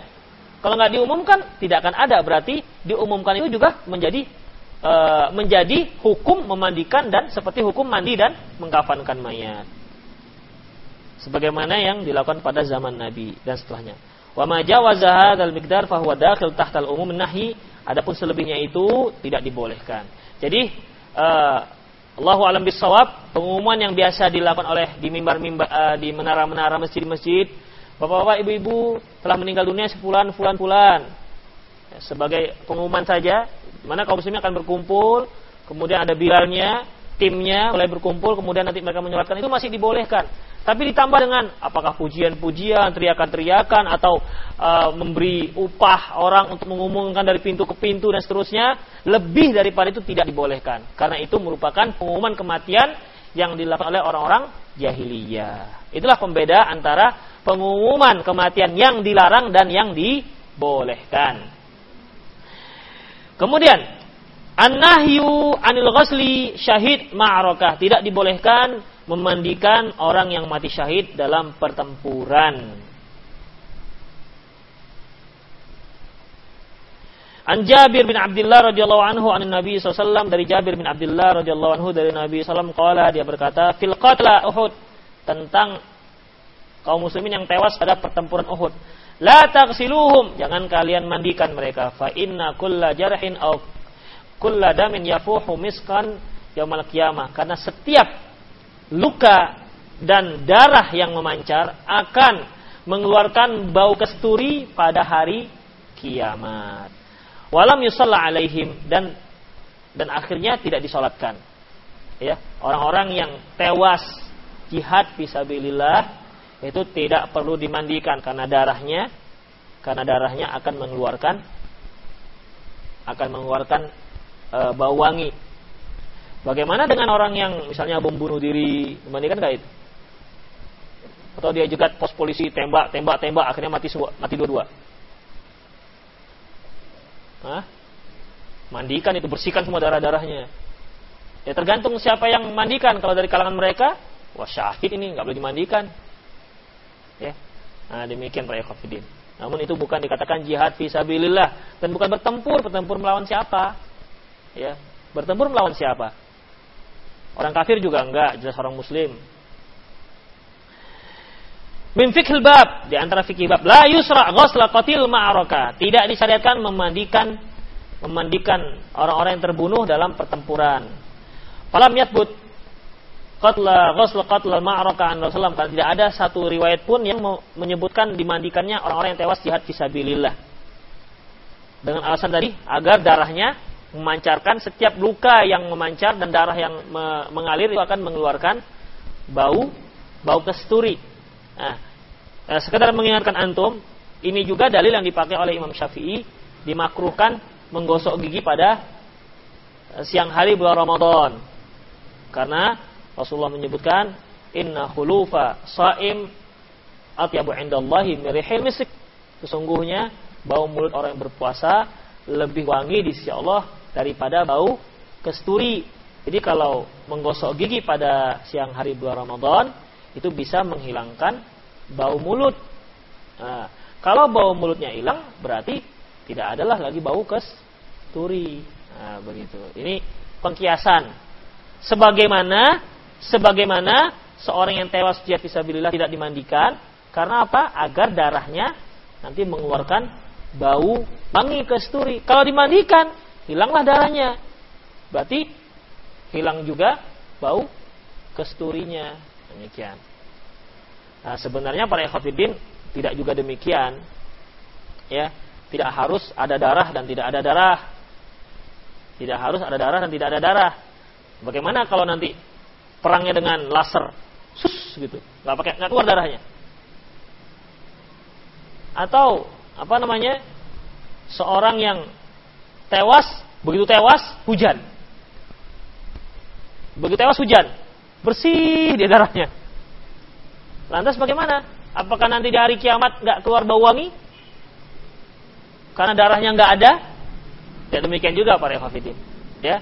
[SPEAKER 1] Kalau nggak diumumkan tidak akan ada berarti diumumkan itu juga menjadi e, menjadi hukum memandikan dan seperti hukum mandi dan mengkafankan mayat. Sebagaimana yang dilakukan pada zaman Nabi dan setelahnya. Wa ma jawaza hadzal miqdar fa dakhil umum nahi. Adapun selebihnya itu tidak dibolehkan. Jadi uh, Allahu alam bisawab, pengumuman yang biasa dilakukan oleh di mimbar-mimbar uh, di menara-menara masjid-masjid, Bapak-bapak, ibu-ibu telah meninggal dunia sepulan fulan fulan. Ya, sebagai pengumuman saja, mana kaum muslimin akan berkumpul, kemudian ada bilalnya, timnya mulai berkumpul, kemudian nanti mereka menyolatkan itu masih dibolehkan. Tapi ditambah dengan apakah pujian-pujian, teriakan-teriakan atau uh, memberi upah orang untuk mengumumkan dari pintu ke pintu dan seterusnya, lebih daripada itu tidak dibolehkan. Karena itu merupakan pengumuman kematian yang dilakukan oleh orang-orang jahiliyah. Itulah pembeda antara pengumuman kematian yang dilarang dan yang dibolehkan. Kemudian, an-nahyu anil ghasli syahid ma'arakah tidak dibolehkan memandikan orang yang mati syahid dalam pertempuran. An Jabir bin Abdullah radhiyallahu anhu an Nabi SAW dari Jabir bin Abdullah radhiyallahu anhu dari Nabi SAW qala dia berkata fil qatla Uhud tentang kaum muslimin yang tewas pada pertempuran Uhud. La taghsiluhum jangan kalian mandikan mereka fa inna kulla jarhin aw kulla damin yafuhu miskan yaumal qiyamah karena setiap luka dan darah yang memancar akan mengeluarkan bau kesturi pada hari kiamat. Walam yusalla alaihim dan dan akhirnya tidak disolatkan. Ya, orang-orang yang tewas jihad fisabilillah itu tidak perlu dimandikan karena darahnya karena darahnya akan mengeluarkan akan mengeluarkan e, bau wangi Bagaimana dengan orang yang misalnya bom bunuh diri, dibandingkan nggak itu? Atau dia juga pos polisi tembak, tembak, tembak, akhirnya mati semua, mati dua-dua. Hah? Mandikan itu, bersihkan semua darah-darahnya. Ya tergantung siapa yang mandikan. Kalau dari kalangan mereka, wah syahid ini nggak boleh dimandikan. Ya, nah demikian para ikhwafidin. Namun itu bukan dikatakan jihad fisabilillah dan bukan bertempur, bertempur melawan siapa? Ya, bertempur melawan siapa? Orang kafir juga enggak, jelas orang muslim. Min fikhil bab, di antara fikih bab, la yusra ghusla qatil ma'araka. Tidak disyariatkan memandikan memandikan orang-orang yang terbunuh dalam pertempuran. Falam yatbut qatla ghusla qatla ma'araka an Rasulullah karena tidak ada satu riwayat pun yang menyebutkan dimandikannya orang-orang yang tewas jihad fisabilillah. Dengan alasan tadi agar darahnya memancarkan setiap luka yang memancar dan darah yang me mengalir itu akan mengeluarkan bau bau kesturi. Nah, eh, sekedar mengingatkan antum, ini juga dalil yang dipakai oleh Imam Syafi'i dimakruhkan menggosok gigi pada eh, siang hari bulan Ramadan. Karena Rasulullah menyebutkan inna khulufa saim atyabu indallahi mirihil misik. Sesungguhnya bau mulut orang yang berpuasa lebih wangi di sisi Allah daripada bau kesturi. Jadi kalau menggosok gigi pada siang hari bulan Ramadan itu bisa menghilangkan bau mulut. Nah, kalau bau mulutnya hilang berarti tidak adalah lagi bau kesturi. Nah, begitu. Ini pengkiasan. Sebagaimana sebagaimana seorang yang tewas jihad fisabilillah tidak dimandikan karena apa? Agar darahnya nanti mengeluarkan bau wangi kesturi. Kalau dimandikan hilanglah darahnya. Berarti hilang juga bau kesturinya. Demikian. Nah, sebenarnya para ikhwatiddin tidak juga demikian. Ya, tidak harus ada darah dan tidak ada darah. Tidak harus ada darah dan tidak ada darah. Bagaimana kalau nanti perangnya dengan laser, sus gitu, nggak pakai nggak keluar darahnya? Atau apa namanya? Seorang yang tewas, begitu tewas hujan. Begitu tewas hujan. bersih dia darahnya. Lantas bagaimana? Apakah nanti di hari kiamat nggak keluar bau wangi? Karena darahnya nggak ada? Ya demikian juga para hafidin. Ya.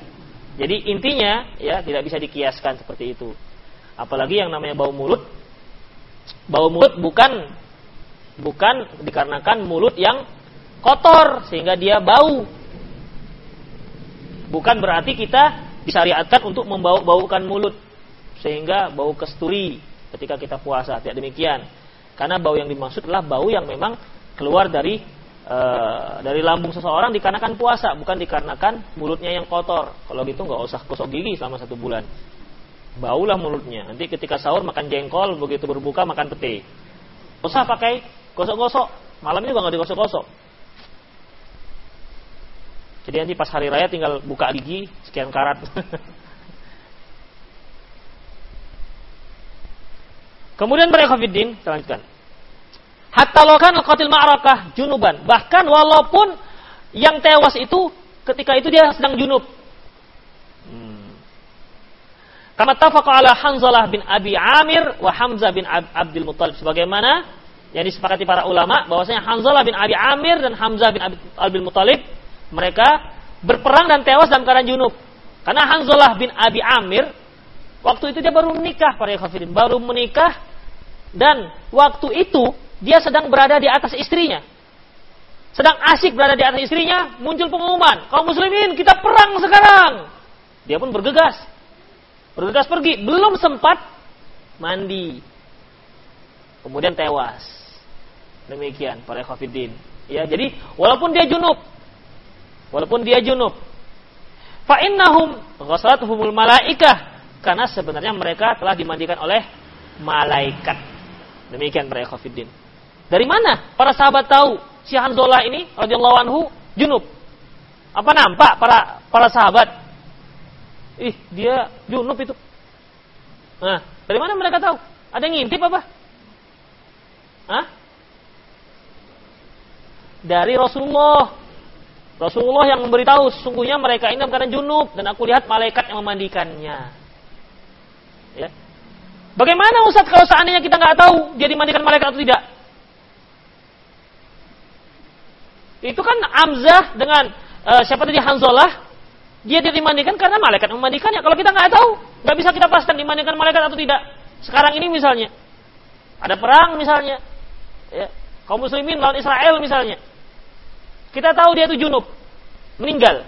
[SPEAKER 1] Jadi intinya ya tidak bisa dikiaskan seperti itu. Apalagi yang namanya bau mulut. Bau mulut bukan bukan dikarenakan mulut yang kotor sehingga dia bau. Bukan berarti kita disyariatkan untuk membau-baukan mulut sehingga bau kesturi ketika kita puasa. Tidak demikian. Karena bau yang dimaksud adalah bau yang memang keluar dari e, dari lambung seseorang dikarenakan puasa, bukan dikarenakan mulutnya yang kotor. Kalau gitu nggak usah gosok gigi selama satu bulan. Baulah mulutnya. Nanti ketika sahur makan jengkol, begitu berbuka makan pete. Usah pakai gosok-gosok. Malam ini juga nggak digosok-gosok. Jadi nanti pas hari raya tinggal buka gigi sekian karat. Kemudian mereka fiddin, kita lanjutkan. Hatta lokan qatil ma'rakah junuban. Bahkan walaupun yang tewas itu ketika itu dia sedang junub. Hmm. Kama tafaqa ala Hanzalah bin Abi Amir wa Hamzah bin Ab Abdul Muttalib sebagaimana yang disepakati para ulama bahwasanya Hanzalah bin Abi Amir dan Hamzah bin Abdul Muttalib mereka berperang dan tewas dalam keadaan junub. Karena Hanzalah bin Abi Amir waktu itu dia baru menikah para kafirin, baru menikah dan waktu itu dia sedang berada di atas istrinya. Sedang asik berada di atas istrinya, muncul pengumuman, kaum muslimin kita perang sekarang. Dia pun bergegas. Bergegas pergi, belum sempat mandi. Kemudian tewas. Demikian para khafidin. Ya, jadi walaupun dia junub, walaupun dia junub, fa innahum ghasalatuhumul malaikah karena sebenarnya mereka telah dimandikan oleh malaikat. Demikian para ikhwatiddin. Dari mana para sahabat tahu si Hanzalah ini radhiyallahu anhu junub? Apa nampak para para sahabat? Ih, dia junub itu. Nah, dari mana mereka tahu? Ada yang ngintip apa? Hah? Dari Rasulullah. Rasulullah yang memberitahu sesungguhnya mereka ini keadaan junub dan aku lihat malaikat yang memandikannya. Ya. Bagaimana Ustaz kalau seandainya kita nggak tahu dia dimandikan malaikat atau tidak? Itu kan Amzah dengan uh, siapa tadi Hanzalah, dia dimandikan karena malaikat memandikannya. Kalau kita nggak tahu, nggak bisa kita pastikan dimandikan malaikat atau tidak. Sekarang ini misalnya ada perang misalnya, ya, kaum muslimin lawan Israel misalnya. Kita tahu dia itu junub, meninggal,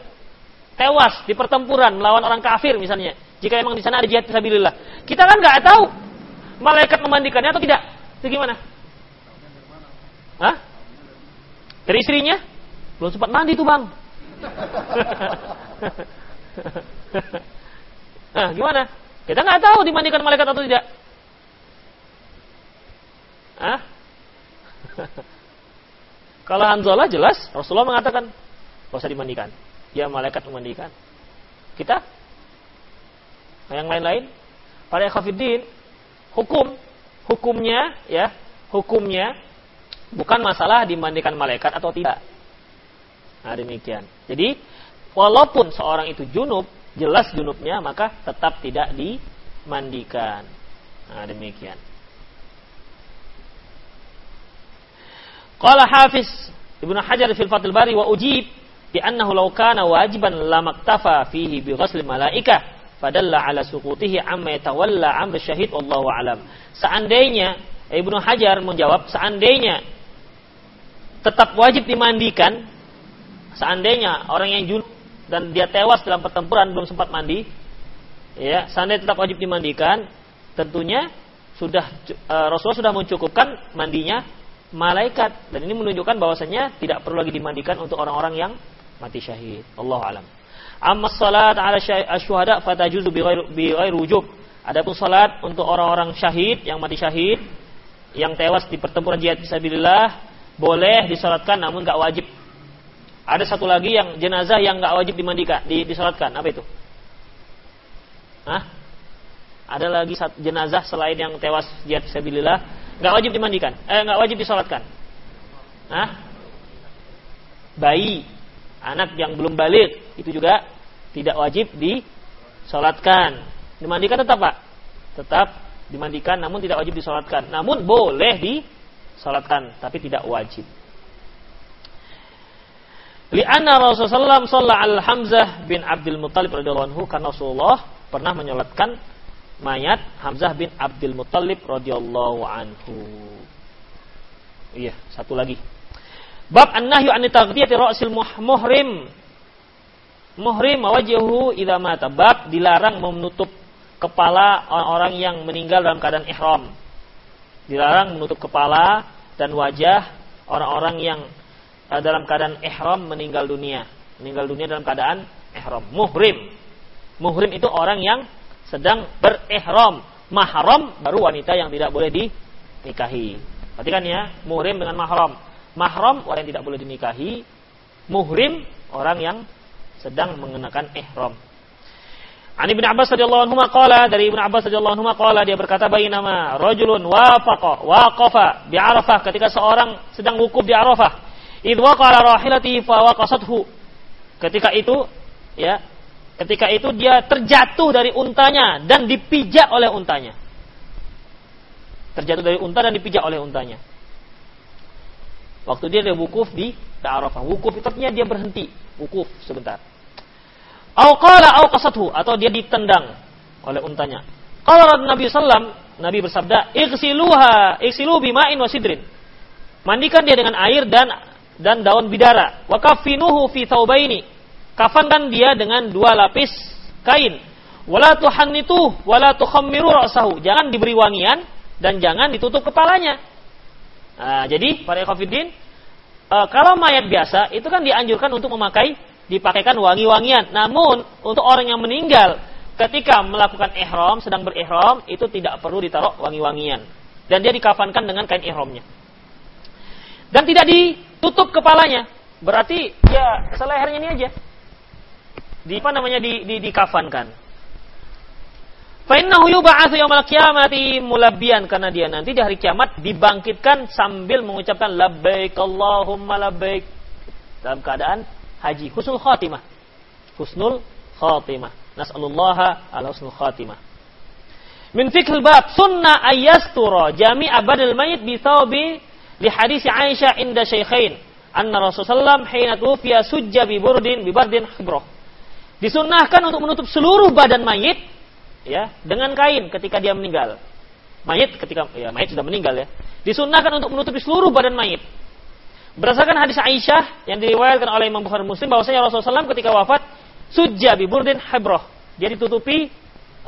[SPEAKER 1] tewas di pertempuran melawan orang kafir misalnya. Jika memang di sana ada jihad fisabilillah. Kita kan nggak tahu malaikat memandikannya atau tidak. Itu gimana? Hah? Dari istrinya? Belum sempat mandi tuh bang. nah, gimana? Kita nggak tahu dimandikan malaikat atau tidak. Hah? Kalau Hanzalah jelas Rasulullah mengatakan usah dimandikan. Ya malaikat memandikan. Kita Nah, yang lain-lain para ekhafiddin hukum hukumnya ya hukumnya bukan masalah dimandikan malaikat atau tidak. Nah, demikian. Jadi, walaupun seorang itu junub, jelas junubnya, maka tetap tidak dimandikan. Nah, demikian. Qala Hafiz Ibnu Hajar fil Fathul Bari wa ujib bi annahu law kana wajiban lamaktafa fihi bi ghusl malaikah fadalla ala suqutihi amma yatawalla amr syahid wallahu alam. Seandainya Ibnu Hajar menjawab seandainya tetap wajib dimandikan seandainya orang yang junub dan dia tewas dalam pertempuran belum sempat mandi ya seandainya tetap wajib dimandikan tentunya sudah uh, Rasulullah sudah mencukupkan mandinya malaikat dan ini menunjukkan bahwasanya tidak perlu lagi dimandikan untuk orang-orang yang mati syahid. Allah alam. Amma salat ala syuhada fatajuzu bi ghairi wujub. Adapun salat untuk orang-orang syahid yang mati syahid yang tewas di pertempuran jihad fisabilillah boleh disalatkan namun enggak wajib. Ada satu lagi yang jenazah yang enggak wajib dimandikan, di, disalatkan. Apa itu? Hah? Ada lagi jenazah selain yang tewas jihad fisabilillah enggak wajib dimandikan. Eh enggak wajib disalatkan. Hah? Bayi anak yang belum balik itu juga tidak wajib disolatkan. Dimandikan tetap pak? tetap dimandikan namun tidak wajib disolatkan. Namun boleh disolatkan tapi tidak wajib. Lianna Rasulullah sallallahu al Hamzah bin Abdul Muttalib radhiyallahu anhu karena Rasulullah pernah menyolatkan mayat Hamzah bin Abdul Muttalib radhiyallahu anhu. Iya, satu lagi. Bab an-nahyu an taghdiyati ra'sil muhrim. Muhrim wajhuhu idza mata. Bab dilarang menutup kepala orang-orang yang meninggal dalam keadaan ihram. Dilarang menutup kepala dan wajah orang-orang yang Eh, dalam keadaan ihram meninggal dunia. Meninggal dunia dalam keadaan ihram. Muhrim. Muhrim itu orang yang sedang berihram. Mahram baru wanita yang tidak boleh dinikahi. Perhatikan ya, muhrim dengan mahram. Mahram orang yang tidak boleh dinikahi. Muhrim orang yang sedang mengenakan ihram. Ani bin Abbas radhiyallahu anhu qala dari Ibnu Abbas radhiyallahu anhu qala dia berkata nama rajulun wafaqa waqafa bi Arafah ketika seorang sedang wukuf di Arafah Idh waqala rahilati fa waqasathu. Ketika itu ya, ketika itu dia terjatuh dari untanya dan dipijak oleh untanya. Terjatuh dari unta dan dipijak oleh untanya. Waktu dia ada wukuf di Arafah. Wukuf itu artinya dia berhenti, wukuf sebentar. Au qala au qasathu atau dia ditendang oleh untanya. Qala Nabi sallam, Nabi bersabda, "Ighsiluha, ighsilu bima'in wasidrin." Mandikan dia dengan air dan dan daun bidara. Wa kafinuhu fi thawbaini. Kafankan dia dengan dua lapis kain. Wala tuhannitu wala tukhammiru ra'sahu. Jangan diberi wangian dan jangan ditutup kepalanya. Nah, jadi para ikhwatiddin e, kalau mayat biasa itu kan dianjurkan untuk memakai dipakaikan wangi-wangian. Namun untuk orang yang meninggal ketika melakukan ihram sedang berihram itu tidak perlu ditaruh wangi-wangian dan dia dikafankan dengan kain ihramnya. Dan tidak ditutup kepalanya. Berarti ya selehernya ini aja. Di apa namanya di, di dikafankan. Fa innahu yub'atsu yaumil qiyamati mulabbiyan karena dia nanti di hari kiamat dibangkitkan sambil mengucapkan labbaik Allahumma labbaik dalam keadaan haji husnul khatimah. Husnul khatimah. Nas'alullaha ala husnul khatimah. Min fikhil bab sunnah ayyastura jami' abadil mayit bi thawbi li hadis Aisyah inda Syekhain anna Rasulullah hina tufiya sujja bi burdin bi bardin hibroh. Disunnahkan untuk menutup seluruh badan mayit ya dengan kain ketika dia meninggal. Mayit ketika ya mayit sudah meninggal ya. Disunnahkan untuk menutupi seluruh badan mayit. Berdasarkan hadis Aisyah yang diriwayatkan oleh Imam Bukhari Muslim bahwasanya Rasulullah SAW ketika wafat sujja bi burdin hibroh. Dia ditutupi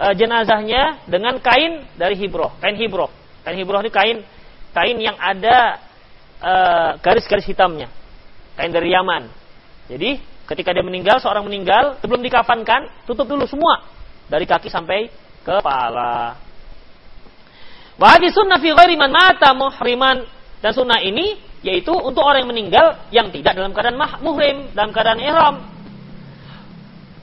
[SPEAKER 1] uh, jenazahnya dengan kain dari hibroh, kain hibroh. Kain hibroh ini kain kain yang ada eh, garis-garis uh, hitamnya. Kain dari Yaman. Jadi ketika dia meninggal, seorang meninggal, sebelum dikafankan, tutup dulu semua. Dari kaki sampai kepala. Wahdi sunnah fi mata muhriman. Dan sunnah ini yaitu untuk orang yang meninggal yang tidak dalam keadaan muhrim, dalam keadaan ihram.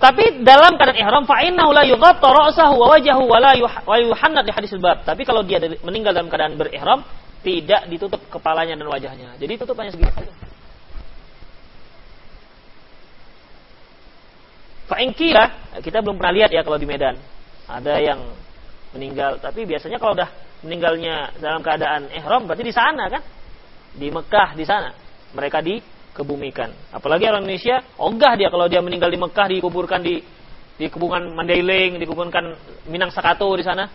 [SPEAKER 1] Tapi dalam keadaan ihram fa innahu la yughatta ra'sahu wa wajhahu wa la di hadis bab. Tapi kalau dia meninggal dalam keadaan berihram, tidak ditutup kepalanya dan wajahnya. Jadi tutup hanya saja. Fa'ingkira, kita belum pernah lihat ya kalau di Medan. Ada yang meninggal, tapi biasanya kalau udah meninggalnya dalam keadaan ihram berarti di sana kan? Di Mekah di sana. Mereka dikebumikan. Apalagi orang Indonesia, ogah dia kalau dia meninggal di Mekah dikuburkan di di kebungan Mandailing, dikuburkan Minang Sakato di sana.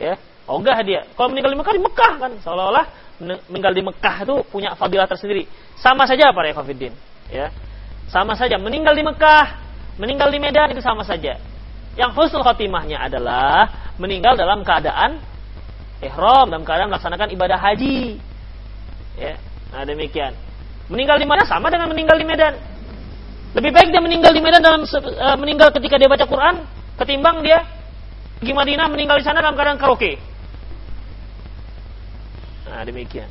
[SPEAKER 1] Ya, Ogah dia. Kalau meninggal di Mekah di Mekah kan seolah-olah meninggal di Mekah itu punya fadilah tersendiri. Sama saja para ikhwatiddin, ya. Sama saja meninggal di Mekah, meninggal di Medan itu sama saja. Yang husnul khotimahnya adalah meninggal dalam keadaan ihram, dalam keadaan melaksanakan ibadah haji. Ya. Nah, demikian. Meninggal di mana sama dengan meninggal di Medan. Lebih baik dia meninggal di Medan dalam uh, meninggal ketika dia baca Quran ketimbang dia pergi Madinah meninggal di sana dalam keadaan karaoke. Nah demikian.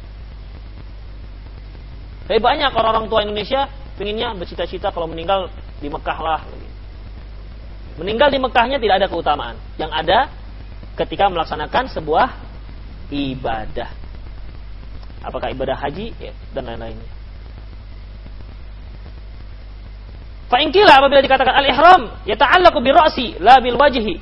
[SPEAKER 1] Tapi banyak orang-orang tua Indonesia pinginnya bercita-cita kalau meninggal di Mekah lah. Meninggal di Mekahnya tidak ada keutamaan. Yang ada ketika melaksanakan sebuah ibadah. Apakah ibadah haji ya, dan lain-lainnya. Fa'inkilah apabila dikatakan al-ihram, ya ta'allaku bi la bil wajhi.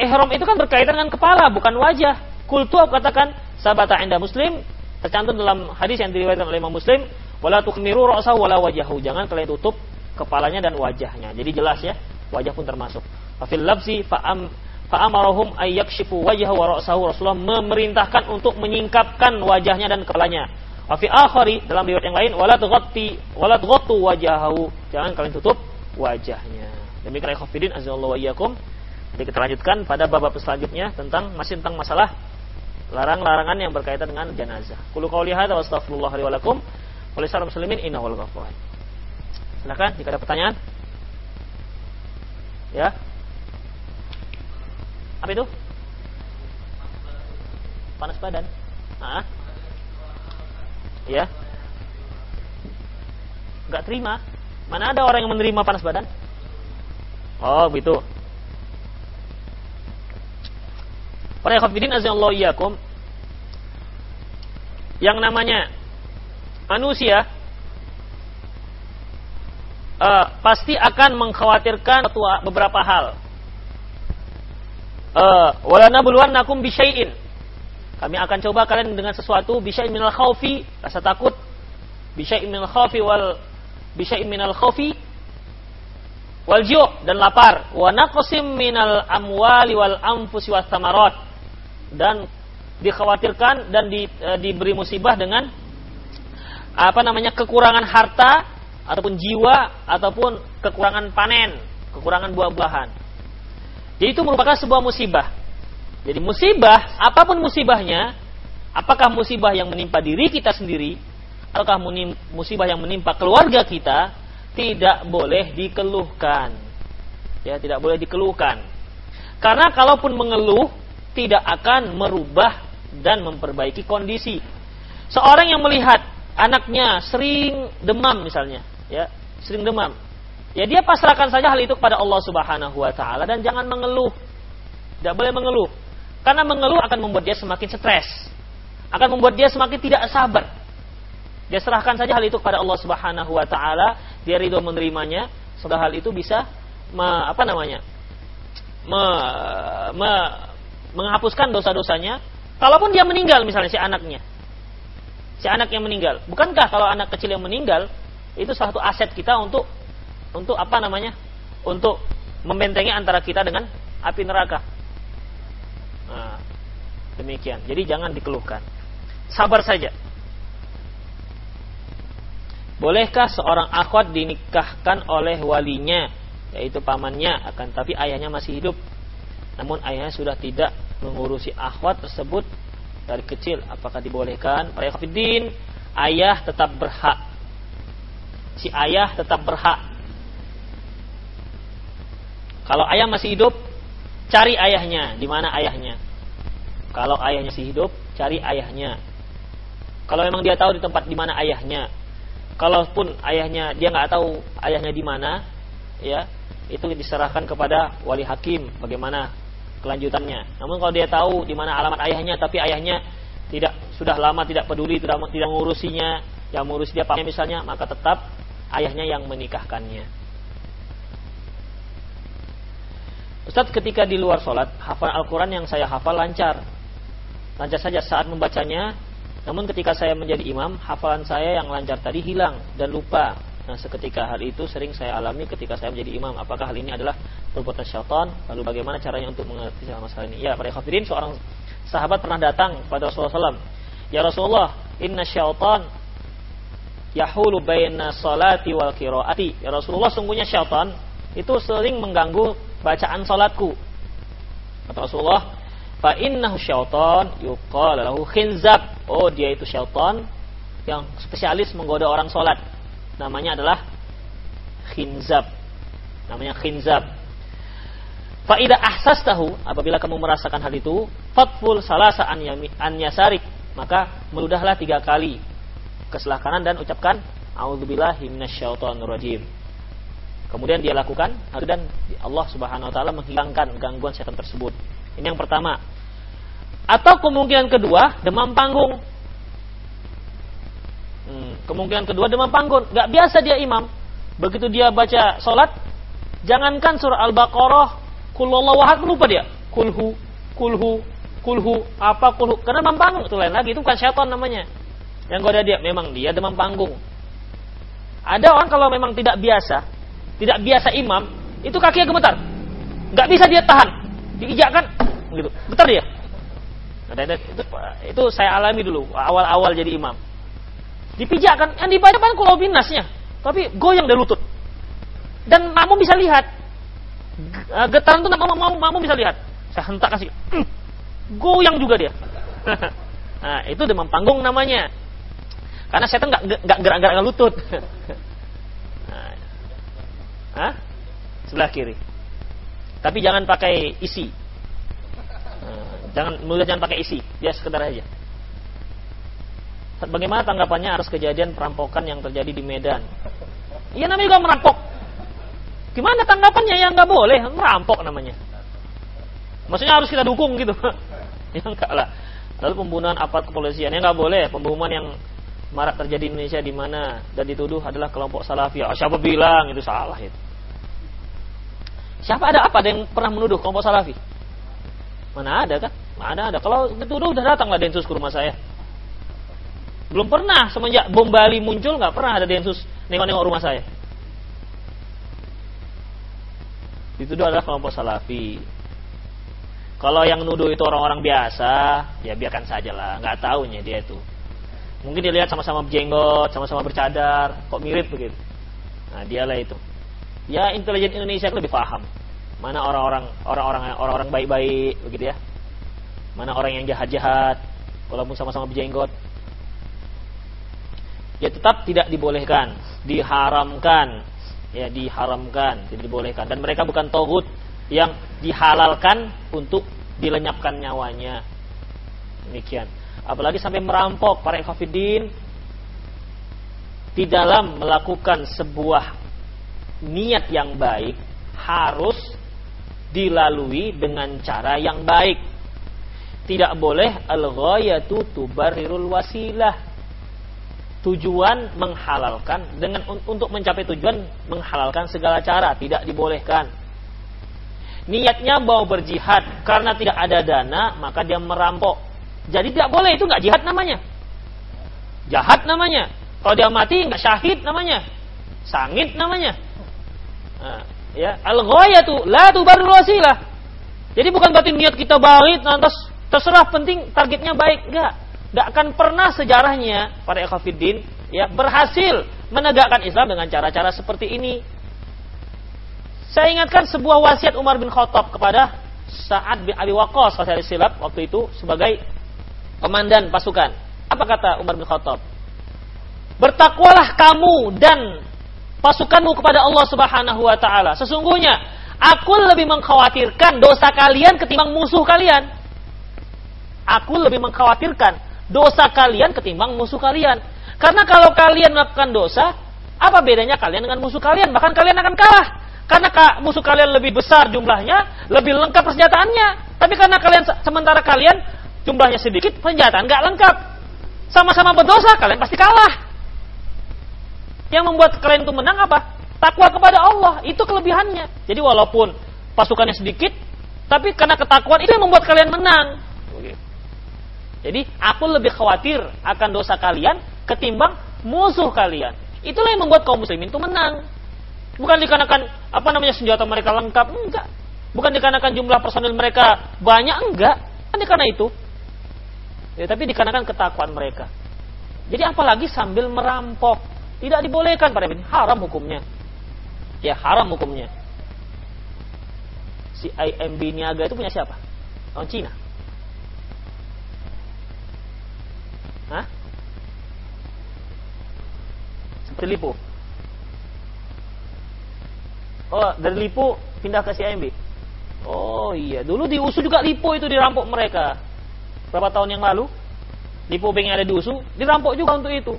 [SPEAKER 1] ihram itu kan berkaitan dengan kepala, bukan wajah. Kultu aku katakan sabata inda muslim tercantum dalam hadis yang diriwayatkan oleh Imam Muslim, wala tukhmiru ra'sahu wala wajahu. Jangan kalian tutup kepalanya dan wajahnya. Jadi jelas ya, wajah pun termasuk. Fafil labsi fa'am fa'amarahum ayyakshifu wajhahu wa. Rasulullah memerintahkan untuk menyingkapkan wajahnya dan kepalanya. Wa fi akhari dalam riwayat yang lain wala tughatti wala tughattu wajahahu. Jangan kalian tutup wajahnya. Demikian ikhwatiddin azza wa iyyakum. Jadi kita lanjutkan pada bab selanjutnya tentang masih tentang masalah larang-larangan yang berkaitan dengan jenazah. Qul qouli hadza wa astaghfirullah li wa lakum wa lisal. Silakan jika ada pertanyaan. Ya. Apa itu? Panas badan. Ah. Ya. Enggak terima. Mana ada orang yang menerima panas badan? Oh, begitu. Para khafidin azallahu. Yang namanya manusia uh, pasti akan mengkhawatirkan beberapa hal. Uh, wala nabluwannakum bisyai'in. Kami akan coba kalian dengan sesuatu bisyai'in minal khaufi, rasa takut, bisyai'in minal khaufi wal bisyai'in minal khaufi wal ju' dan lapar, wa naqsim minal amwali wal anfusi was samarat dan dikhawatirkan dan di, e, diberi musibah dengan apa namanya kekurangan harta ataupun jiwa ataupun kekurangan panen, kekurangan buah-buahan. Jadi itu merupakan sebuah musibah. Jadi musibah, apa pun musibahnya, apakah musibah yang menimpa diri kita sendiri ataukah musibah yang menimpa keluarga kita, tidak boleh dikeluhkan. Ya, tidak boleh dikeluhkan. Karena kalaupun mengeluh, tidak akan merubah dan memperbaiki kondisi. Seorang yang melihat anaknya sering demam misalnya, ya, sering demam. Ya dia pasrahkan saja hal itu kepada Allah Subhanahu wa taala dan jangan mengeluh. Tidak boleh mengeluh. Karena mengeluh akan membuat dia semakin stres. Akan membuat dia semakin tidak sabar. Dia serahkan saja hal itu kepada Allah Subhanahu wa taala, dia ridho menerimanya, sudah hal itu bisa me, apa namanya? Me, me, menghapuskan dosa-dosanya kalaupun dia meninggal misalnya si anaknya si anak yang meninggal bukankah kalau anak kecil yang meninggal itu salah satu aset kita untuk untuk apa namanya? Untuk membentengi antara kita dengan api neraka. Nah, demikian. Jadi jangan dikeluhkan. Sabar saja. Bolehkah seorang akhwat dinikahkan oleh walinya yaitu pamannya akan tapi ayahnya masih hidup? Namun ayahnya sudah tidak mengurusi akhwat tersebut dari kecil. Apakah dibolehkan? Para ayah tetap berhak si ayah tetap berhak. Kalau ayah masih hidup cari ayahnya. Di mana ayahnya? Kalau ayahnya masih hidup cari ayahnya. Kalau memang dia tahu di tempat di mana ayahnya. Kalaupun ayahnya dia nggak tahu ayahnya di mana ya itu diserahkan kepada wali hakim bagaimana kelanjutannya. Namun kalau dia tahu di mana alamat ayahnya tapi ayahnya tidak sudah lama tidak peduli tidak tidak mengurusinya, yang mengurus dia pakai misalnya, maka tetap ayahnya yang menikahkannya. Ustaz ketika di luar sholat hafal Al-Quran yang saya hafal lancar Lancar saja saat membacanya Namun ketika saya menjadi imam Hafalan saya yang lancar tadi hilang dan lupa Nah, seketika hal itu sering saya alami ketika saya menjadi imam. Apakah hal ini adalah perbuatan syaitan? Lalu bagaimana caranya untuk mengerti masalah ini? Ya, para kafirin seorang sahabat pernah datang kepada Rasulullah SAW. Ya Rasulullah, inna syaitan yahulu baina salati wal qiraati. Ya Rasulullah, sungguhnya syaitan itu sering mengganggu bacaan salatku. Kata Rasulullah, fa innahu syaitan yuqal lahu khinzab. Oh, dia itu syaitan yang spesialis menggoda orang salat namanya adalah khinzab. Namanya khinzab. Faidah ahsas tahu apabila kamu merasakan hal itu, fatful salasa an, an yasarik, maka meludahlah tiga kali ke sebelah kanan dan ucapkan A'udzubillahi minasyaitonirrajim. Kemudian dia lakukan dan Allah Subhanahu wa taala menghilangkan gangguan setan tersebut. Ini yang pertama. Atau kemungkinan kedua, demam panggung. Hmm, kemungkinan kedua demam panggung. Gak biasa dia imam. Begitu dia baca sholat, jangankan surah Al-Baqarah, kulullah lupa dia. kulhu, kulhu, kulhu, apa kulhu. Karena demam panggung itu lain lagi, itu bukan syaitan namanya. Yang goda dia, memang dia demam panggung. Ada orang kalau memang tidak biasa, tidak biasa imam, itu kakinya gemetar. Nggak bisa dia tahan. Diijakkan, gitu. Getar dia. Nah, itu, itu saya alami dulu, awal-awal jadi imam. Dipijakkan, yang dibaca kan kalau binasnya. Tapi goyang dari lutut. Dan kamu bisa lihat, Eh, getaran itu mau mau mau bisa lihat. Saya hentak kasih. Goyang juga dia. nah, itu demam panggung namanya. Karena setan nggak nggak gerak-gerak lutut. nah. Hah? Sebelah kiri. Tapi jangan pakai isi. Nah, jangan mulut jangan pakai isi, dia sekedar aja. Bagaimana tanggapannya atas kejadian perampokan yang terjadi di Medan? Iya namanya juga merampok. Gimana tanggapannya yang nggak boleh? Merampok namanya. Maksudnya harus kita dukung gitu. ya enggak lah. Lalu pembunuhan aparat kepolisian yang nggak boleh. Pembunuhan yang marak terjadi di Indonesia di mana dan dituduh adalah kelompok salafi. Oh, siapa bilang itu salah itu? Siapa ada apa ada yang pernah menuduh kelompok salafi? Mana ada kan? Mana ada. Kalau dituduh udah datanglah densus ke rumah saya. Belum pernah semenjak bom Bali muncul nggak pernah ada densus nengok-nengok rumah saya. dituduh adalah kelompok salafi. Kalau yang nuduh itu orang-orang biasa, ya biarkan saja lah, nggak tahunya dia itu. Mungkin dilihat sama-sama berjenggot, sama-sama bercadar, kok mirip begitu. Nah, dialah itu. Ya intelijen Indonesia lebih paham mana orang-orang orang-orang orang-orang baik-baik begitu ya. Mana orang yang jahat-jahat, walaupun sama-sama berjenggot. Ya tetap tidak dibolehkan, diharamkan ya diharamkan, tidak dibolehkan dan mereka bukan togut yang dihalalkan untuk dilenyapkan nyawanya. Demikian. Apalagi sampai merampok para ikhwatiddin di dalam melakukan sebuah niat yang baik harus dilalui dengan cara yang baik. Tidak boleh al-ghayatu tubarrirul wasilah tujuan menghalalkan dengan untuk mencapai tujuan menghalalkan segala cara tidak dibolehkan niatnya mau berjihad. Karena tidak ada dana maka dia merampok. Jadi tidak boleh itu nggak jihad namanya. Jahat namanya. Kalau dia mati nggak syahid namanya. Sangit namanya. Nah, ya. Al tuh la baru wasilah. Jadi bukan berarti niat kita baik lantas terserah penting targetnya baik. Enggak Gak akan pernah sejarahnya para ekafidin ya berhasil menegakkan Islam dengan cara-cara seperti ini. Saya ingatkan sebuah wasiat Umar bin Khattab kepada Sa'ad bin Abi Waqqas saya silap waktu itu sebagai komandan pasukan. Apa kata Umar bin Khattab? Bertakwalah kamu dan pasukanmu kepada Allah Subhanahu wa taala. Sesungguhnya aku lebih mengkhawatirkan dosa kalian ketimbang musuh kalian. Aku lebih mengkhawatirkan dosa kalian ketimbang musuh kalian. Karena kalau kalian melakukan dosa, apa bedanya kalian dengan musuh kalian? Bahkan kalian akan kalah. Karena musuh kalian lebih besar jumlahnya, lebih lengkap persenjataannya. Tapi karena kalian sementara kalian jumlahnya sedikit, persenjataan nggak lengkap. Sama-sama berdosa, kalian pasti kalah. Yang membuat kalian itu menang apa? Takwa kepada Allah, itu kelebihannya. Jadi walaupun pasukannya sedikit, tapi karena ketakwaan itu yang membuat kalian menang. Jadi aku lebih khawatir akan dosa kalian ketimbang musuh kalian. Itulah yang membuat kaum muslimin itu menang. Bukan dikarenakan apa namanya senjata mereka lengkap, enggak. Bukan dikarenakan jumlah personil mereka banyak, enggak. Kan karena itu. Ya, tapi dikarenakan ketakwaan mereka. Jadi apalagi sambil merampok. Tidak dibolehkan pada ini. Haram hukumnya. Ya haram hukumnya. Si IMB Niaga itu punya siapa? Orang Cina. Hah? Seperti Lipo. Oh, dari Lipo pindah ke CIMB. Oh iya, dulu di USU juga Lipo itu dirampok mereka. Berapa tahun yang lalu? Lipo Bank yang ada di USU dirampok juga untuk itu.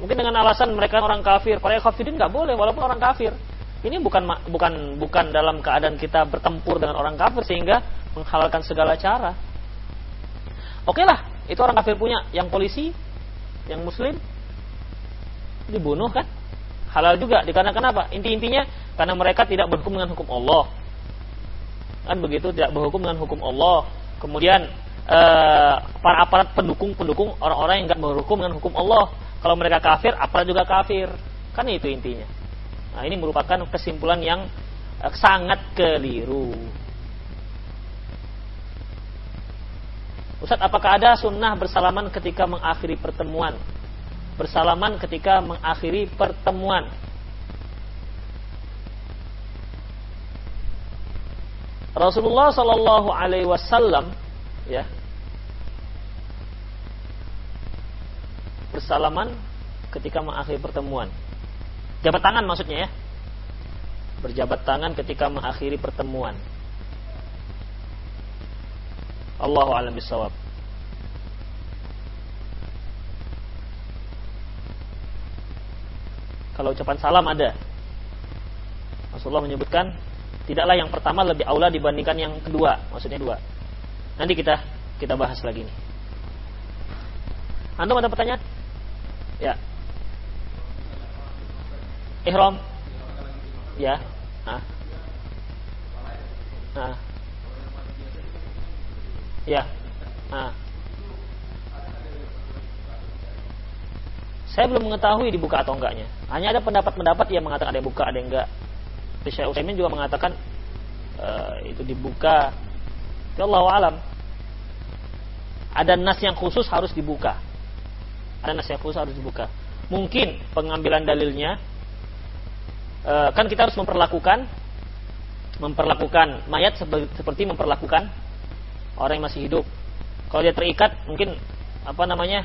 [SPEAKER 1] Mungkin dengan alasan mereka orang kafir. Para kafirin nggak boleh walaupun orang kafir. Ini bukan bukan bukan dalam keadaan kita bertempur dengan orang kafir sehingga menghalalkan segala cara. Oke lah, itu orang kafir punya. Yang polisi, yang muslim, dibunuh kan? Halal juga. Dikarenakan apa? Inti-intinya, karena mereka tidak berhukum dengan hukum Allah. kan begitu tidak berhukum dengan hukum Allah kemudian eh, para aparat pendukung-pendukung orang-orang yang nggak berhukum dengan hukum Allah kalau mereka kafir aparat juga kafir kan itu intinya nah ini merupakan kesimpulan yang eh, sangat keliru Ustaz, apakah ada sunnah bersalaman ketika mengakhiri pertemuan? Bersalaman ketika mengakhiri pertemuan. Rasulullah Shallallahu Alaihi Wasallam ya bersalaman ketika mengakhiri pertemuan. Jabat tangan maksudnya ya. Berjabat tangan ketika mengakhiri pertemuan. Allahu a'lam bishawab. Kalau ucapan salam ada. Rasulullah menyebutkan tidaklah yang pertama lebih aula dibandingkan yang kedua, maksudnya dua. Nanti kita kita bahas lagi nih. Antum ada pertanyaan? Ya. Ihram? Ya. Ah. Ah. Ya. Nah. Saya belum mengetahui dibuka atau enggaknya. Hanya ada pendapat-pendapat yang mengatakan ada yang buka, ada yang enggak. Syekh Utsaimin juga mengatakan uh, itu dibuka. Ya Allah alam. Ada nas yang khusus harus dibuka. Ada nas yang khusus harus dibuka. Mungkin pengambilan dalilnya uh, kan kita harus memperlakukan memperlakukan mayat seperti memperlakukan orang yang masih hidup. Kalau dia terikat, mungkin apa namanya?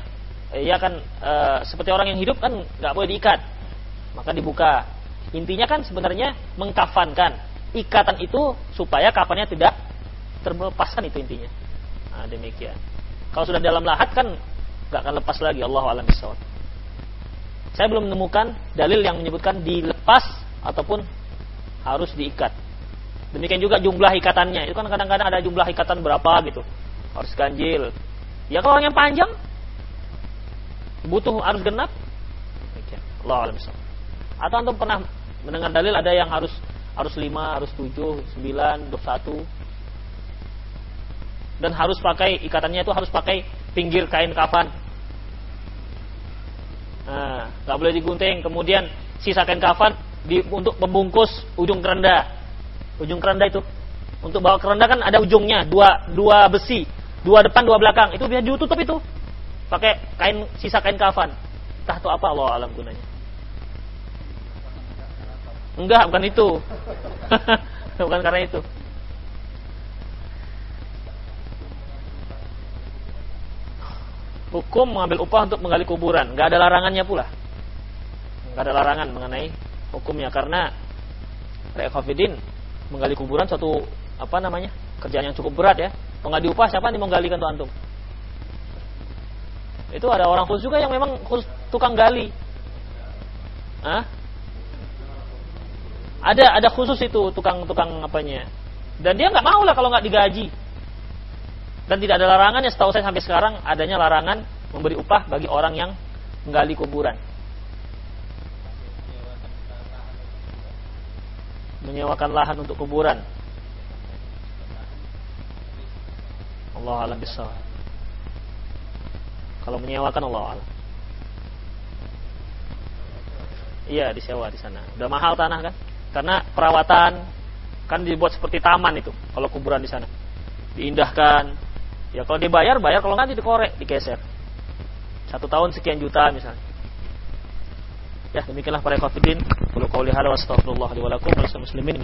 [SPEAKER 1] Ya kan e, seperti orang yang hidup kan nggak boleh diikat, maka dibuka. Intinya kan sebenarnya mengkafankan ikatan itu supaya kafannya tidak terlepaskan itu intinya. Nah, demikian. Kalau sudah dalam lahat kan nggak akan lepas lagi. Allah alam bisawab. Saya belum menemukan dalil yang menyebutkan dilepas ataupun harus diikat. Demikian juga jumlah ikatannya. Itu kan kadang-kadang ada jumlah ikatan berapa gitu. Harus ganjil. Ya kalau yang panjang butuh harus genap. Allah alam Atau antum pernah mendengar dalil ada yang harus harus lima, harus tujuh, sembilan, dua satu, dan harus pakai ikatannya itu harus pakai pinggir kain kafan. Nah, nggak boleh digunting. Kemudian sisa kain kafan di, untuk membungkus ujung kerenda ujung keranda itu. Untuk bawa keranda kan ada ujungnya. Dua dua besi. Dua depan dua belakang. Itu biar tutup itu pakai kain sisa kain kafan. Entah itu apa Allah alam gunanya. Enggak bukan itu. Bukan karena itu. Hukum mengambil upah untuk menggali kuburan. Nggak ada larangannya pula. Nggak ada larangan mengenai hukumnya. Karena Rekhafidin menggali kuburan suatu apa namanya kerjaan yang cukup berat ya. Menggali upah siapa nih menggalikan tuh antum itu ada orang khusus juga yang memang khusus tukang gali Hah? ada ada khusus itu tukang-tukang apanya dan dia nggak mau lah kalau nggak digaji dan tidak ada larangan ya setahu saya sampai sekarang adanya larangan memberi upah bagi orang yang menggali kuburan menyewakan lahan untuk kuburan. Allah alam bisa. Kalau menyewakan Allah alam. Iya disewa di sana. Udah mahal tanah kan? Karena perawatan kan dibuat seperti taman itu. Kalau kuburan di sana diindahkan. Ya kalau dibayar bayar, kalau nggak dikorek, digeser. Satu tahun sekian juta misalnya. Ya demikianlah para kafirin. Qul qouli hadza wa astaghfirullah li wa lakum wa muslimin.